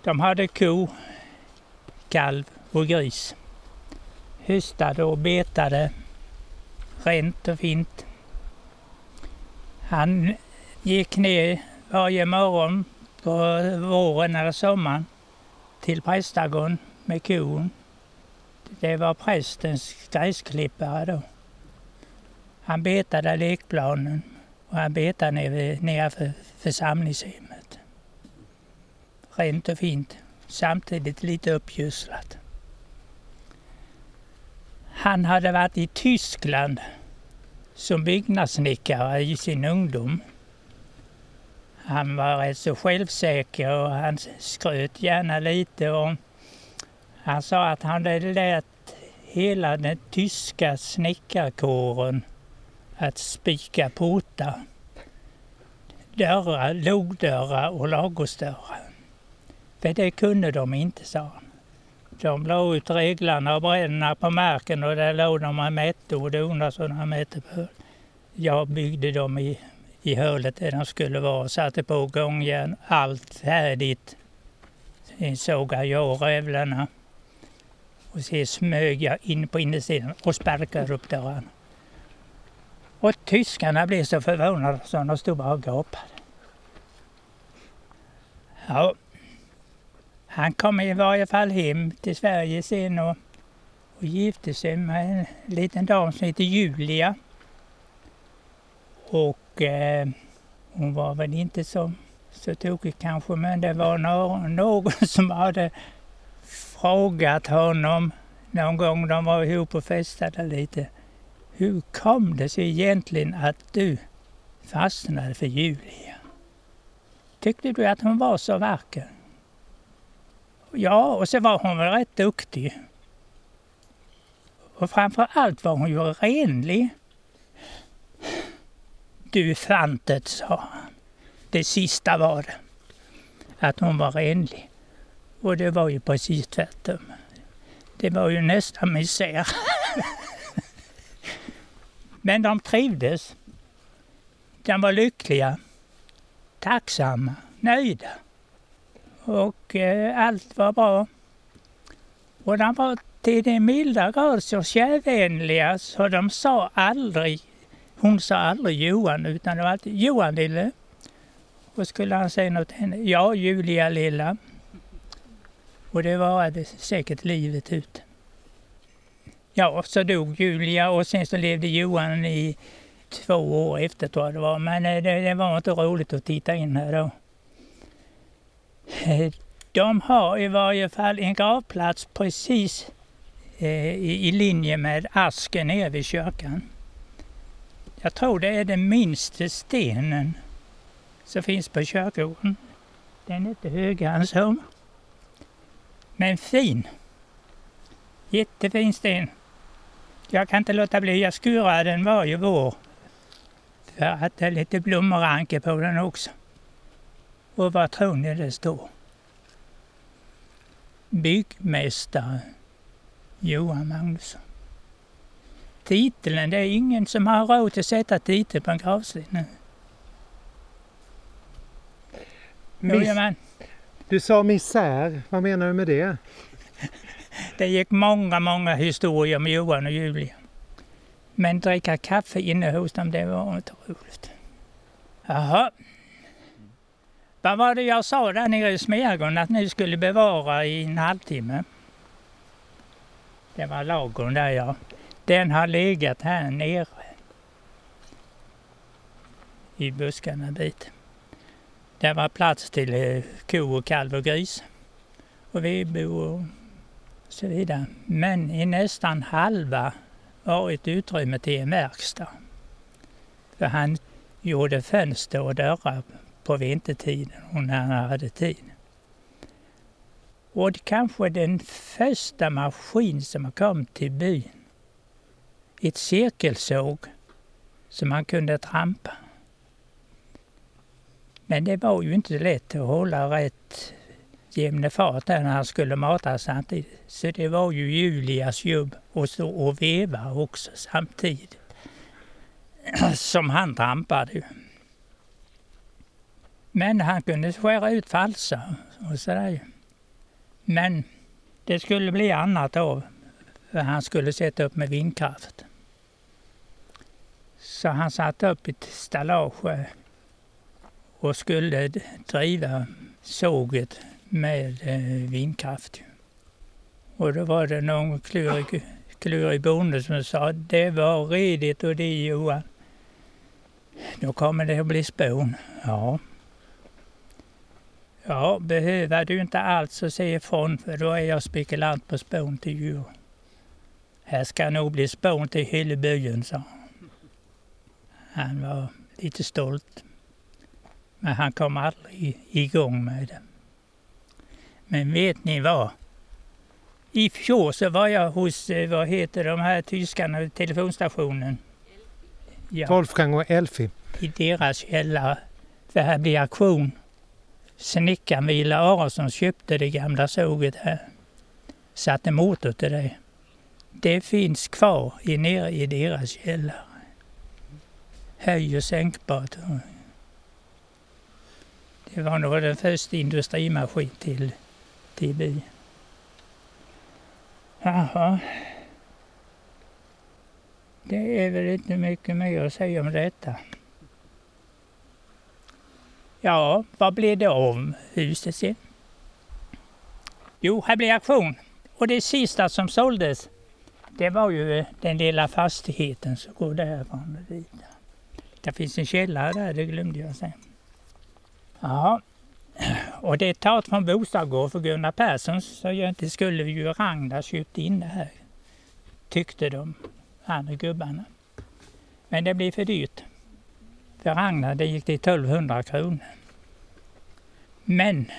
Speaker 4: De hade ko, kalv och gris. Höstade och betade rent och fint. Han gick ner varje morgon på våren eller sommaren till prästgården med kon. Det var prästens gräsklippare då. Han betade lekplanen och han betade nere, nere för församlingshemmet. Rent och fint, samtidigt lite uppgödslat. Han hade varit i Tyskland som byggnadssnickare i sin ungdom. Han var rätt så självsäker och han skröt gärna lite. Och han sa att han hade lärt hela den tyska snickarkåren att spika portar, dörrar, logdörrar och ladugårdsdörrar. För det kunde de inte, sa han. De la ut reglarna och bränna på marken och där låg de och mätte och donade så de mätte på. Jag byggde dem i, i hålet där de skulle vara, och satte på gångjärn, allt färdigt. Sen sågade jag rävlarna och sen smög jag in på insidan och sparkade upp dörrarna. Och tyskarna blev så förvånade så de stod bara och gapade. Ja, han kom i varje fall hem till Sverige sen och, och gifte sig med en liten dam som heter Julia. Och eh, hon var väl inte så, så tokig kanske, men det var någon, någon [laughs] som hade frågat honom någon gång de var ihop och festade lite. Hur kom det sig egentligen att du fastnade för Julia? Tyckte du att hon var så vacker? Ja, och så var hon väl rätt duktig. Och framför allt var hon ju renlig. Du fantet, sa han. Det sista var det. Att hon var renlig. Och det var ju precis tvärtom. Det var ju nästan misär. [laughs] Men de trivdes. De var lyckliga, tacksamma, nöjda. Och eh, allt var bra. Och de var till den milda grad så kärvänliga så de sa aldrig, hon sa aldrig Johan utan det var alltid Johan lille. Och skulle han säga något till henne, ja Julia lilla. Och det varade säkert livet ut. Ja, så dog Julia och sen så levde Johan i två år efter tror jag det var. Men eh, det, det var inte roligt att titta in här då. Eh, de har i varje fall en gravplats precis eh, i, linje med asken nere vid kyrkan. Jag tror det är den minsta stenen som finns på kyrkogården. Den är inte högre än så. Men fin. Jättefin sten. Jag kan inte låta bli, jag skurar den varje vår. För att det är lite blomranke på den också. Och vad tror ni det står? Byggmästare Johan Magnusson. Titeln, det är ingen som har råd att sätta titel på en gravsten nu.
Speaker 8: Miss, du sa misär, vad menar du med det? [laughs]
Speaker 4: Det gick många, många historier om Johan och Julia. Men dricka kaffe inne hos dem, det var inte roligt. Jaha. Vad var det jag sa där nere i Smedjagården att ni skulle bevara i en halvtimme? Det var lagorn där ja. Den har legat här nere. I buskarna en bit. Det var plats till eh, ko och kalv och gris. Och vedbo och så vidare. Men i nästan halva var ett utrymme till en verkstad. För han gjorde fönster och dörrar på vintertiden och när han hade tid. Och det kanske den första maskin som kom till byn. Ett cirkelsåg som man kunde trampa. Men det var ju inte lätt att hålla rätt jämne fart där när han skulle mata samtidigt. Så det var ju Julias jobb att stå och veva också samtidigt. [clears throat] Som han trampade. Men han kunde skära ut falsar och sådär. Men det skulle bli annat av, För han skulle sätta upp med vindkraft. Så han satte upp ett stallage och skulle driva såget med eh, vindkraft. Och då var det någon klurig, klurig bonde som sa det var redigt och det Johan. Då kommer det att bli spån. Ja. Ja, behöver du inte alls att se ifrån för då är jag spekulant på spån till djur. Här ska nog bli spån till hela byn, sa han. var lite stolt. Men han kom aldrig igång med det. Men vet ni vad? I fjol så var jag hos, eh, vad heter de här tyskarna, telefonstationen.
Speaker 8: Ja. Wolfgang och Elfi.
Speaker 4: I deras källare. För här blir auktion. Snickaren Vila Aronsson köpte det gamla såget här. Satte motor till det. Det finns kvar i, nere i deras källare. Höj och sänkbart. Det var nog den första industrimaskin till byn. Jaha. Det är väl inte mycket mer att säga om detta. Ja, vad blev det av huset sen? Jo, här blev auktion. Och det sista som såldes, det var ju eh, den lilla fastigheten som går därifrån och dit. Det finns en källare där, det glömde jag säga. Ja, [clears throat] och det är taget från Bostadgård för Gunnar Persson så inte skulle ju Ragnar köpt in det här. Tyckte de, andra gubbarna. Men det blev för dyrt. För Ragnar det gick till 1200 kronor. Men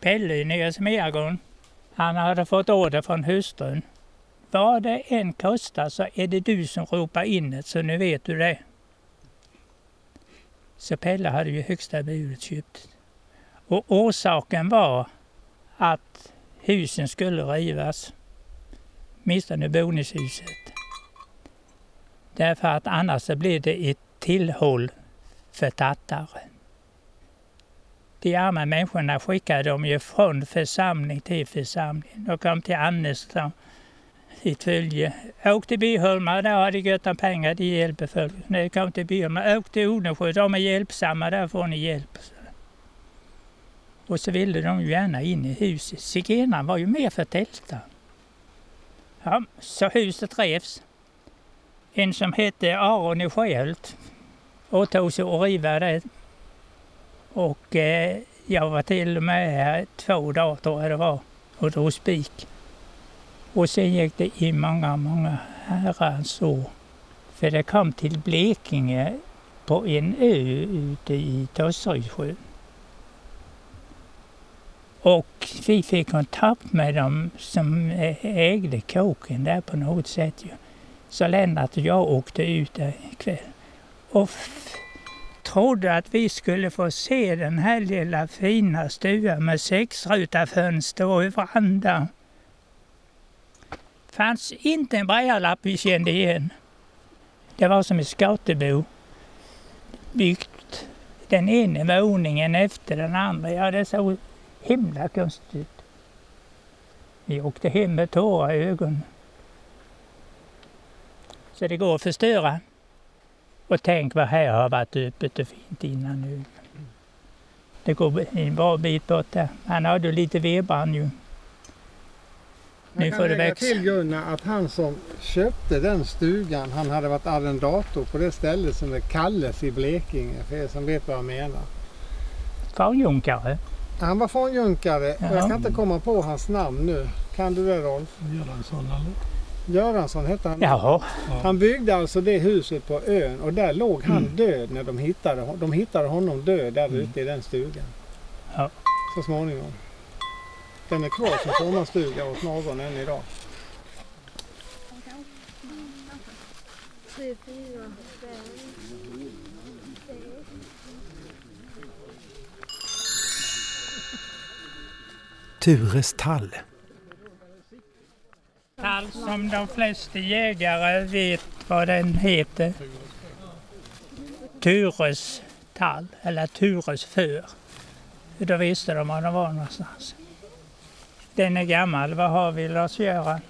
Speaker 4: Pelle nere i Smedjagården han hade fått order från hustrun. Vad det än kostar så är det du som ropar in det, så nu vet du det. Så Pelle hade ju högsta budet köpt. Och orsaken var att husen skulle rivas. Åtminstone boningshuset. Därför att annars så blir det ett tillhåll för tattare. De arma människorna skickade de ju från församling till församling. De kom till Annestad i följe. Åk till Byholma, där har de gött om pengar, de hjälper folk. När de kom till Byholma, åk till Odensjö, de är hjälpsamma, där får ni hjälp. Och så ville de ju gärna in i huset. Zigenarna var ju med för att tälta. Ja, så huset revs. En som hette Aron i Sjöhult åtog sig att riva det. Och eh, jag var till och med här två dagar tror jag det var och drog spik. Och sen gick det i många, många herrans år. För det kom till Blekinge på en ö ute i Tosserydssjön. Och vi fick kontakt med dem som ägde kåken där på något sätt. Ju. Så Lennart och jag åkte ut där ikväll. Och trodde att vi skulle få se den här lilla fina stugan med sexruta fönster och veranda. fanns inte en brajalapp vi kände igen. Det var som ett skatebo. Byggt den ena våningen efter den andra. Ja, det såg himla konstigt. ut. Vi åkte hem med tårar i ögonen. Så det går att förstöra. Och tänk vad här har varit öppet och fint innan nu. Det går en bra bit bort där. Han hade lite vedbrand ju.
Speaker 10: Nu får det växa. till Gunnar att han som köpte den stugan, han hade varit arrendator på det stället som är Kalles i Blekinge, för er som vet vad jag menar.
Speaker 4: Kvarnjunkare?
Speaker 10: Han var frånjunkare och jag kan inte komma på hans namn nu. Kan du det Rolf?
Speaker 6: Göransson eller?
Speaker 10: Göransson hette han.
Speaker 4: Jaha.
Speaker 10: Han byggde alltså det huset på ön och där låg han mm. död när de hittade honom. De hittade honom död där mm. ute i den stugan.
Speaker 4: Ja.
Speaker 10: Så småningom. Den är kvar som sommarstuga åt någon än idag.
Speaker 2: Tures tall.
Speaker 4: Tall som de flesta jägare vet vad den heter. Tures tall, eller Tures för. Då visste de var de var någonstans. Den är gammal. Vad har vi Lars-Göran?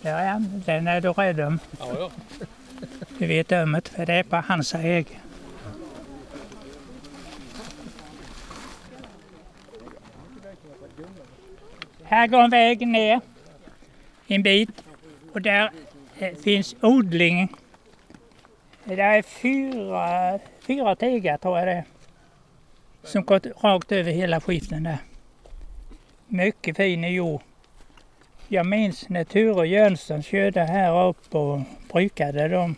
Speaker 4: Ja, den är du rädd om. Du vet om det, för det är på hans äge. Här går en väg ner en bit och där eh, finns odling. Det är fyra, fyra tegar tror jag det är. Som gått rakt över hela skiften där. Mycket fin jord. Jag minns när Ture Jönsson körde här upp och brukade dem.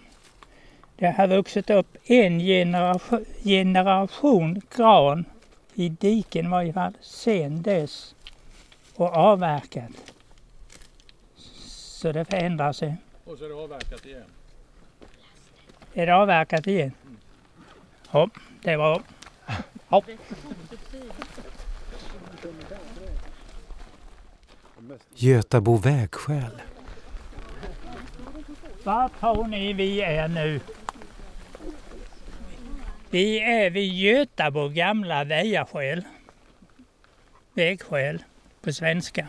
Speaker 4: Det har vuxit upp en generation, generation gran i diken i varje fall sen dess och avverkat. Så det förändrar sig.
Speaker 6: Och så är det avverkat igen?
Speaker 4: Är det avverkat igen? Mm. Ja, det var... Ja.
Speaker 2: Götabo vägskäl.
Speaker 4: Var tror ni vi är nu? Vi är vid Götabo gamla vägaskäl. Vägskäl på svenska.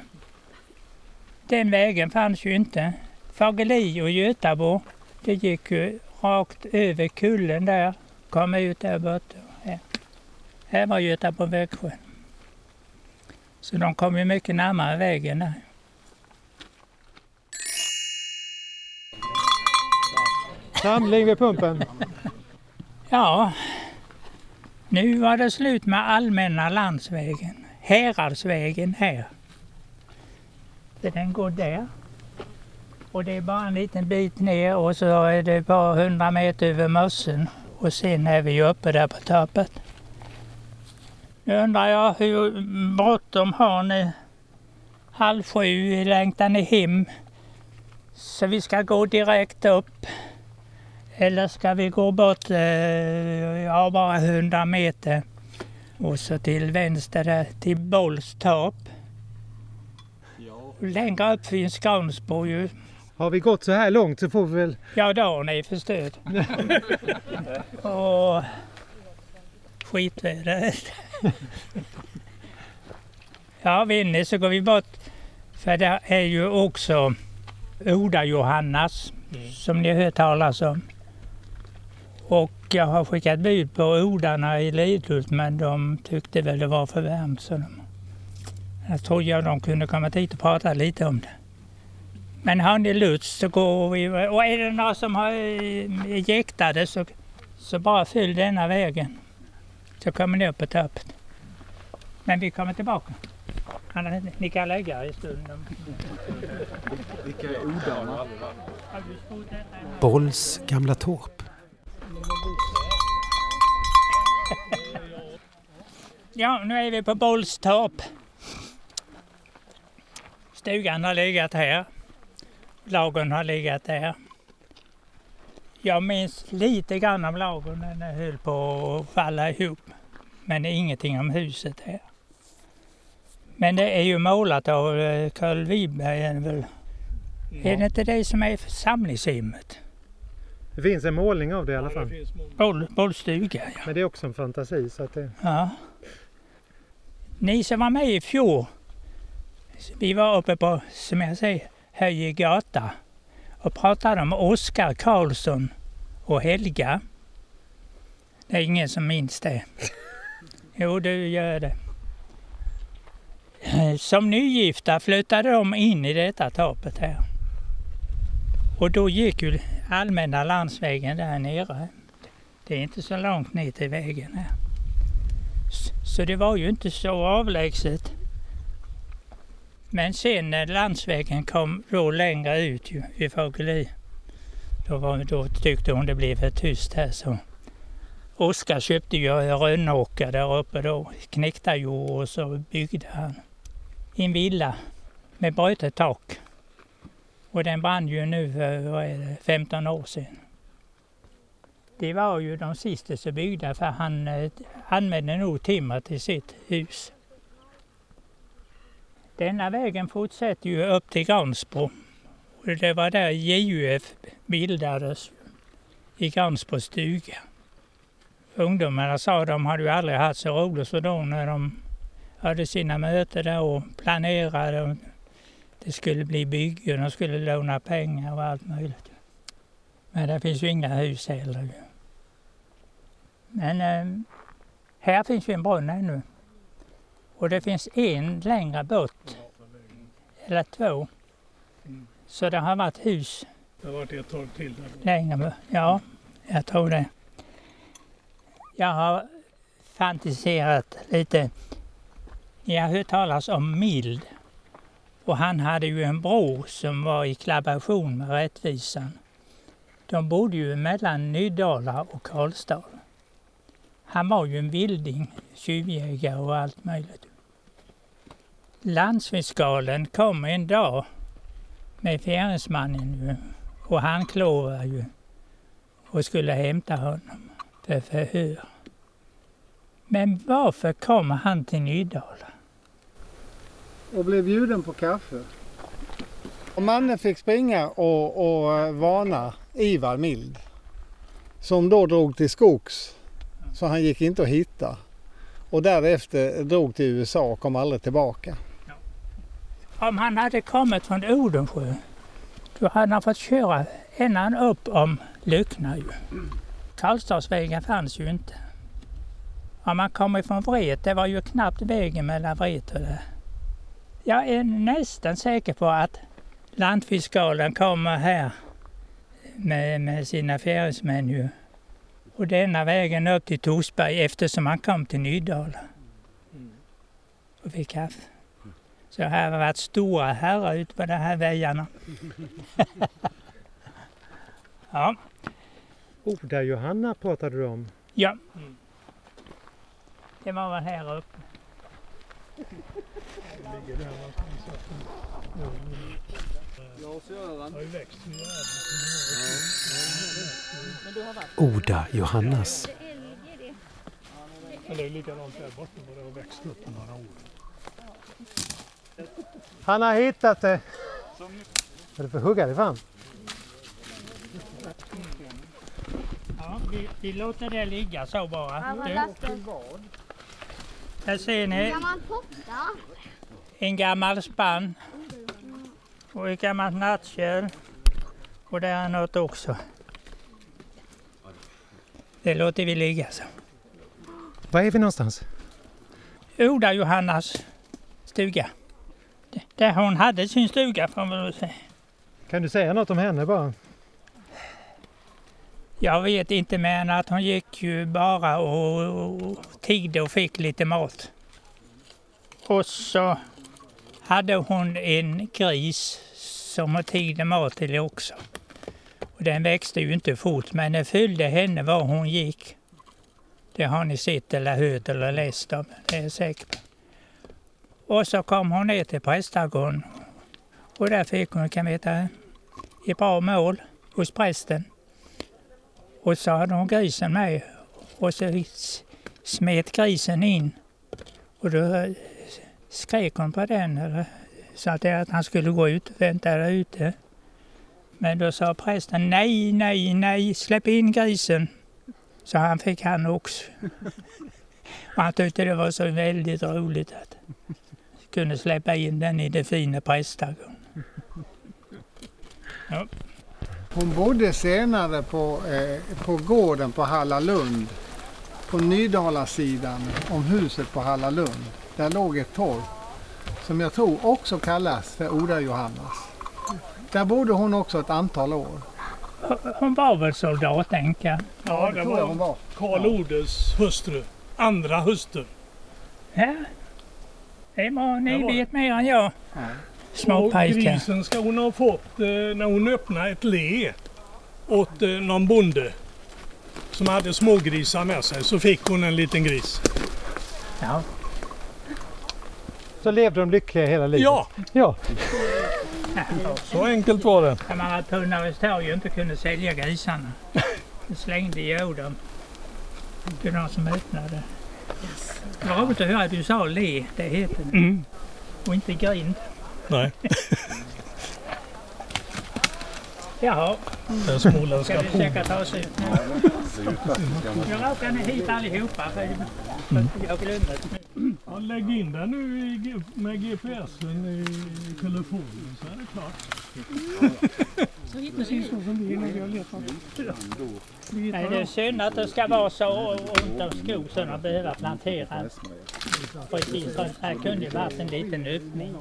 Speaker 4: Den vägen fanns ju inte. Fageli och Götabo, det gick ju rakt över kullen där, kom ut där borta. Här, här var Götabo Vägsjö. Så de kom ju mycket närmare vägen där.
Speaker 10: Samling vid pumpen.
Speaker 4: ja, nu var det slut med allmänna landsvägen. Häradsvägen här. Så den går där. Och det är bara en liten bit ner och så är det bara 100 meter över mössen. Och sen är vi ju uppe där på tappet. Nu undrar jag hur bråttom har ni? Halv sju, längtar ni hem? Så vi ska gå direkt upp? Eller ska vi gå bort, eh, ja bara 100 meter? Och så till vänster där till Bollstorp. Längre upp finns Gransbo ju.
Speaker 8: Har vi gått så här långt så får vi väl...
Speaker 4: Ja, dagen är förstörd. och skitväder. ja, ni så går vi bort. För det är ju också Oda Johannas som ni har hört talas om. Och jag har skickat bud på odarna i Lidhult men de tyckte väl det var för varmt så de, jag trodde jag de kunde komma dit och prata lite om det. Men har ni lust så går vi, och är det några som har är jäktade så, så bara följ denna vägen. Så kommer ni upp på toppen. Men vi kommer tillbaka. Ni kan lägga er i stund.
Speaker 2: Vilka är odarna? Bolls gamla torp.
Speaker 4: Ja, nu är vi på Bollstorp. Stugan har legat här. Lagen har legat där. Jag minns lite grann om lagen när den höll på att falla ihop. Men ingenting om huset här. Men det är ju målat av eh, Carl Wiberg. Är det, väl? Ja. är det inte det som är församlingshemmet?
Speaker 8: Det finns en målning av det i alla fall.
Speaker 4: Boll, bollstuga, ja.
Speaker 8: Men det är också en fantasi. Så att det...
Speaker 4: Ja. Ni som var med i fjol, vi var uppe på, som jag säger, Höje gata och pratade om Oskar Karlsson och Helga. Det är ingen som minns det. [laughs] Jo, du gör det. Som nygifta flyttade de in i detta torpet här. Och då gick ju allmänna landsvägen där nere. Det är inte så långt ner till vägen här. Så det var ju inte så avlägset. Men sen när landsvägen kom då längre ut ju, i Fågelö, då, var, då tyckte hon det blev för tyst här så Oskar köpte ju rönnåker där uppe då, knäckta jord och så byggde han en villa med brutet tak. Och den brann ju nu för vad är det, 15 år sedan. Det var ju de sista som byggde för han eh, använde nog timmer till sitt hus. Denna vägen fortsätter ju upp till Gransbro. Och det var där JUF bildades, i Gransbro stuga. Ungdomarna sa att de hade ju aldrig haft så roligt så då när de hade sina möten där och planerade. Det skulle bli byggen, de skulle låna pengar och allt möjligt. Men det finns ju inga hus heller. Men eh, här finns ju en brunn ännu. Och det finns en längre bort, eller två. Så det har varit hus.
Speaker 9: Det har varit ett tag till?
Speaker 4: Längre, ja, jag tror det. Jag har fantiserat lite. Jag har hört talas om Mild. Och han hade ju en bror som var i kollaboration med Rättvisan. De bodde ju mellan Nydala och Karlstad. Han var ju en vilding, tjuvjägare och allt möjligt. Landsfiskalen kom en dag med fjärilsmannen och han klovade ju och skulle hämta honom för förhör. Men varför kom han till Nydala?
Speaker 10: Och blev bjuden på kaffe. Och mannen fick springa och, och varna Ivar Mild som då drog till skogs så han gick inte att hitta. Och därefter drog till USA och kom aldrig tillbaka.
Speaker 4: Om han hade kommit från Odensjö då hade han fått köra ända upp om Lyckna ju. Karlstadsvägen fanns ju inte. Om man kommer från Vret, det var ju knappt vägen mellan Vret och det. Jag är nästan säker på att lantfiskalen kommer här med, med sina fjärilsmän ju och denna vägen upp till Torsberg eftersom han kom till Nydala och fick kaffe. Så här har varit stora herrar ute på de här vägarna. [laughs] ja.
Speaker 8: Oda Johanna pratade du om.
Speaker 4: Ja. Det var väl här uppe.
Speaker 2: Oda Johannas.
Speaker 9: det är likadant där borta det har växt upp några år.
Speaker 10: Han har hittat det.
Speaker 8: Du får hugga dig fram.
Speaker 4: Ja, vi, vi låter det ligga så bara. Du, här ser ni en gammal spann och ett gammalt nattkärl. Och där är något också. Det låter vi ligga så.
Speaker 2: Var är vi någonstans?
Speaker 4: Oda Johannas stuga. Där hon hade sin stuga får man väl säga.
Speaker 8: Kan du säga något om henne bara?
Speaker 4: Jag vet inte mer än att hon gick ju bara och, och tiggde och fick lite mat. Och så hade hon en gris som hon tiggde mat till också. Och den växte ju inte fort men den följde henne var hon gick. Det har ni sett eller hört eller läst om, det är säkert. Och så kom hon ner till prästgården och där fick hon, kan veta, ett bra mål hos prästen. Och så hade hon grisen med och så smet grisen in. Och då skrek hon på den, eller sa till att han skulle gå ut och vänta där ute. Men då sa prästen nej, nej, nej, släpp in grisen. Så han fick han också. Och han tyckte det var så väldigt roligt att kunde släppa in den i det fina prästgården. Ja.
Speaker 10: Hon bodde senare på, eh, på gården på Hallalund. På Nydalasidan om huset på Hallalund. Där låg ett torp som jag tror också kallas för Oda-Johannas. Där bodde hon också ett antal år.
Speaker 4: Hon var väl soldatänka?
Speaker 9: Ja, det
Speaker 10: tror jag hon
Speaker 9: var
Speaker 10: var.
Speaker 9: Karl Odes hustru. Andra hustru.
Speaker 4: Ja. Det bra, ni
Speaker 9: Det var det.
Speaker 4: vet mer än jag. Små
Speaker 9: Och
Speaker 4: pojkar.
Speaker 9: grisen ska hon ha fått eh, när hon öppnade ett le åt eh, någon bonde som hade smågrisar med sig. Så fick hon en liten gris.
Speaker 4: Ja.
Speaker 8: Så levde de lyckliga hela livet?
Speaker 9: Ja,
Speaker 8: Ja. [laughs]
Speaker 9: så enkelt var det.
Speaker 4: När man var på Norrmalmstorg och inte kunde sälja grisarna. [laughs] Då slängde jag dem till de som öppnade. Det var roligt att höra att du sa le, det heter det.
Speaker 9: Mm.
Speaker 4: Och inte grind.
Speaker 9: Nej, [laughs]
Speaker 4: Jaha,
Speaker 9: den småländska
Speaker 4: ska vi
Speaker 9: på.
Speaker 4: försöka ta oss ut nu? Jag råkar ni hit allihopa för jag glömde.
Speaker 9: Ja, lägg in den nu med GPSen i telefonen så är det klart. Precis så som vi när vi har letat.
Speaker 4: Nej, det är synd att det ska vara så ont om skog så de behöver plantera. Precis, här kunde ju varit en liten öppning.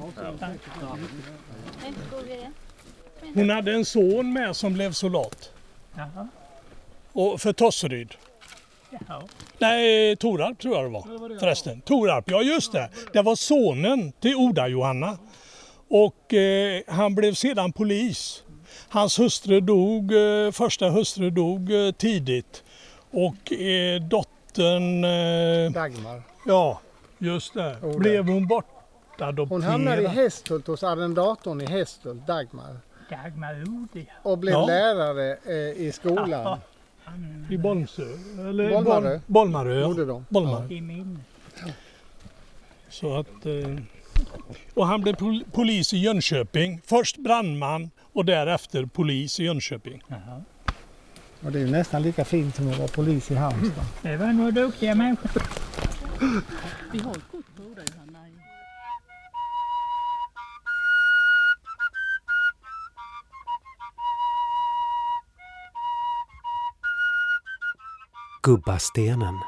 Speaker 9: Hon hade en son med som blev soldat.
Speaker 4: Jaha,
Speaker 9: Och för Tosseryd.
Speaker 4: jaha.
Speaker 9: Nej, Torarp tror jag det var förresten. Torarp, ja just det. Det var sonen till Oda-Johanna. Och eh, han blev sedan polis. Hans hustru dog, eh, första hustru dog eh, tidigt. Och eh, dottern, eh,
Speaker 10: Dagmar.
Speaker 9: ja just det,
Speaker 10: Oda.
Speaker 9: blev hon bortadopterad.
Speaker 10: Hon hamnade i Hästhult hos arrendatorn i Hästhult, Dagmar.
Speaker 4: Dagmar Ode,
Speaker 10: Och blev
Speaker 9: Ja.
Speaker 10: lärare eh, i skolan.
Speaker 9: I Bolmsö, eller
Speaker 10: Bolmarö.
Speaker 9: Bol- Bolmarö. Ja.
Speaker 4: I minne.
Speaker 9: Så att, eh, och han blev pol- polis i Jönköping. Först brandman och därefter polis i Jönköping.
Speaker 4: Jaha.
Speaker 10: Och det är ju nästan lika fint som att vara polis i Halmstad.
Speaker 4: Det var nog duktiga människor.
Speaker 2: Gubbastenen.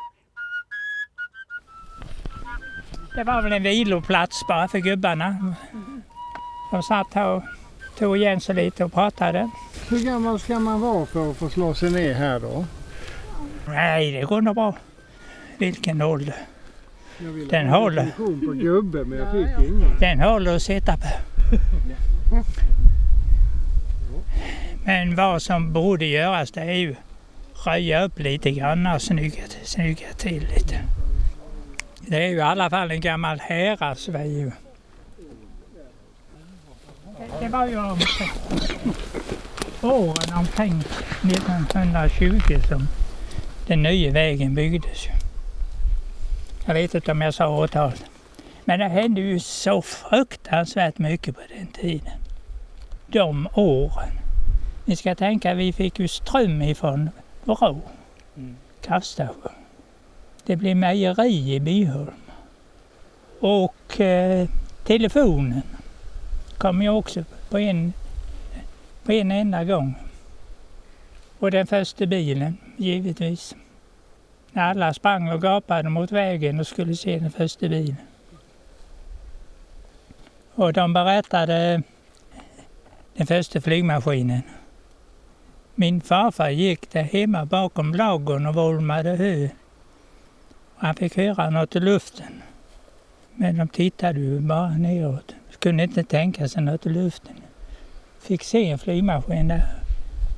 Speaker 4: Det var väl en viloplats bara för gubbarna. De satt här och tog igen sig lite och pratade.
Speaker 10: Hur gammal ska man vara för att få slå sig ner här då?
Speaker 4: Nej, det går nog bra. Vilken ålder. Den håller.
Speaker 10: definition på gubbe men jag fick ingen.
Speaker 4: Den håller att sitta på. [laughs] Men vad som borde göras det är ju röja upp lite grann och snygga, snygga till lite. Det är ju i alla fall en gammal häradsväg. ju. Det- Det var ju om åren omkring 1920 som den nya vägen byggdes. ju. Jag vet inte om jag sa årtalet. Men det hände ju så fruktansvärt mycket på den tiden. de åren. Ni ska tänka, vi fick ju ström ifrån Vrå kraftstation. Det blev mejeri i Byholm. Och eh, telefonen kom ju också på en, på en enda gång. Och den första bilen, givetvis. När alla sprang och gapade mot vägen och skulle se den första bilen. Och de berättade den första flygmaskinen. Min farfar gick där hemma bakom ladugården och volmade hö. Han fick höra något i luften. Men de tittade ju bara neråt. Kunde inte tänka sig något i luften. Fick se en flygmaskin där.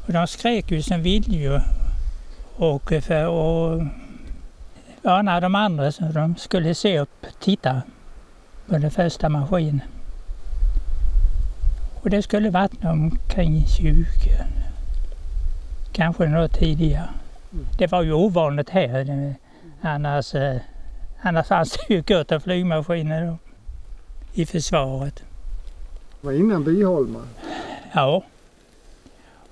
Speaker 4: Och de skrek ju som viljor. Och eh, för att varna de andra så de skulle se upp och titta på den första maskinen. Och det skulle vattna omkring 20. Kanske något tidigare. Det var ju ovanligt här. Annars, eh, annars fanns det ju gott om flygmaskiner då, i försvaret.
Speaker 10: Det var innan Byholma.
Speaker 4: Ja.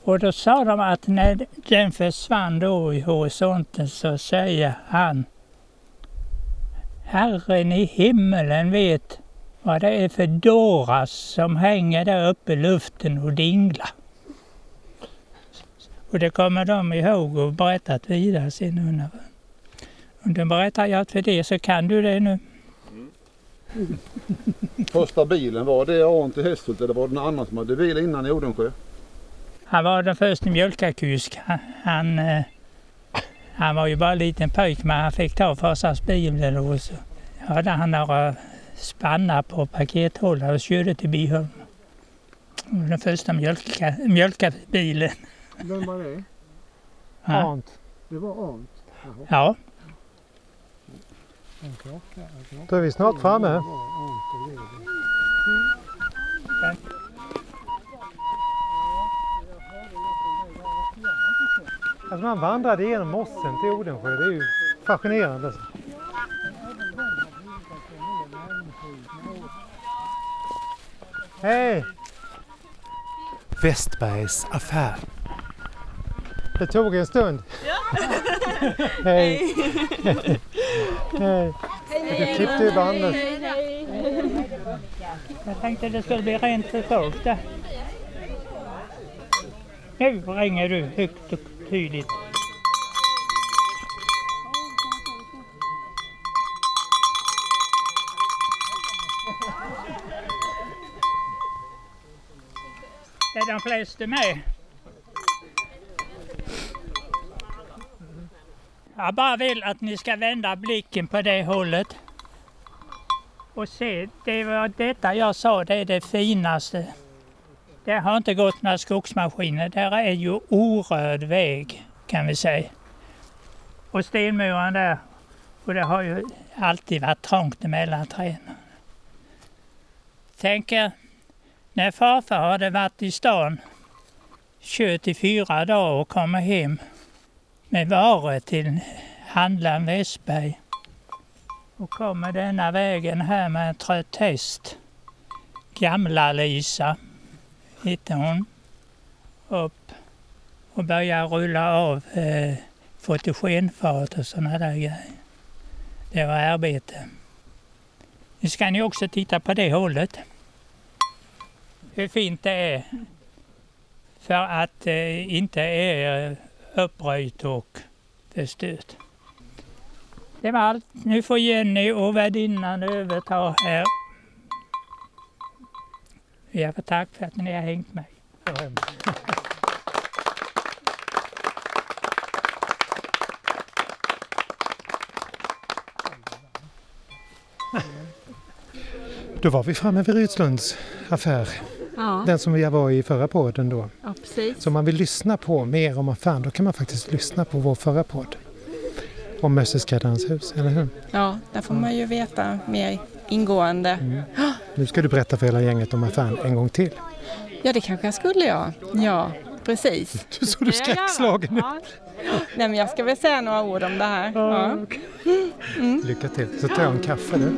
Speaker 4: Och då sa de att när den försvann då i horisonten så säger han Herren i himmelen vet vad det är för dåras som hänger där uppe i luften och dinglar. Och det kommer de ihåg och berättat vidare sen under. Om du berättar jag för det så kan du det nu.
Speaker 11: Första bilen, var det Aron till Hästhult eller var det någon annan som hade bil innan i Odensjö?
Speaker 4: Han var den första mjölkarkusk. Han, han, eh, han var ju bara en liten pojk men han fick ta farsans bil och så hade han några spannar på pakethållare och körde till Byholm. Den första mjölka, mjölkarbilen.
Speaker 10: Vem var det?
Speaker 4: Ja.
Speaker 10: Arnt. Det var Arnt. Jaha.
Speaker 4: Ja,
Speaker 10: En klocka, en klocka.
Speaker 8: Då är vi snart framme. Alltså man vandrade genom mossen till Odensjö. Det är ju fascinerande. Hej!
Speaker 2: Westbergs affär.
Speaker 8: Det tog en stund. Hej! Hej! Du klippte ju bandet.
Speaker 4: jag tänkte det skulle bli rent folk där. Nu ringer du högt och tydligt. Är de flesta med? Jag bara vill att ni ska vända blicken på det hållet. Och se, det var detta jag sa, det är det finaste. Det har inte gått några skogsmaskiner. Där är ju orörd väg kan vi säga. Och stenmuren där. Och det har ju alltid varit trångt emellan träden. Tänk er när farfar hade varit i stan, kört i fyra dagar och kommer hem med varor till handlaren Westberg. Och kommer denna vägen här med en trött häst. Gamla-Lisa hette hon. Upp och börjar rulla av eh, fotogenfat och sådana där grejer. Det var arbete. Nu ska ni också titta på det hållet. Hur fint det är. För att det inte är uppröjt och förstört. Det var allt. Nu får Jenny och värdinnan överta här. Jag får tack för att ni har hängt mig.
Speaker 8: Då var vi framme vid Rydslunds affär.
Speaker 5: Ja,
Speaker 8: Den som vi var i förra podden då.
Speaker 5: ja precis.
Speaker 8: Så om man vill lyssna på mer om affären då kan man faktiskt lyssna på vår förra podd. Om Mösseskräddarens hus, eller hur?
Speaker 7: Ja, där får man ju veta mer ingående.
Speaker 8: Nu ska du berätta för hela gänget om affären en gång till.
Speaker 7: Ja, det kanske jag skulle jag. Ja, precis. [laughs]
Speaker 8: Du så du skräckslagen ut.
Speaker 7: Nej, men jag ska väl säga några ord om det här. Ja.
Speaker 8: Lycka till. Så tar jag en kaffe nu.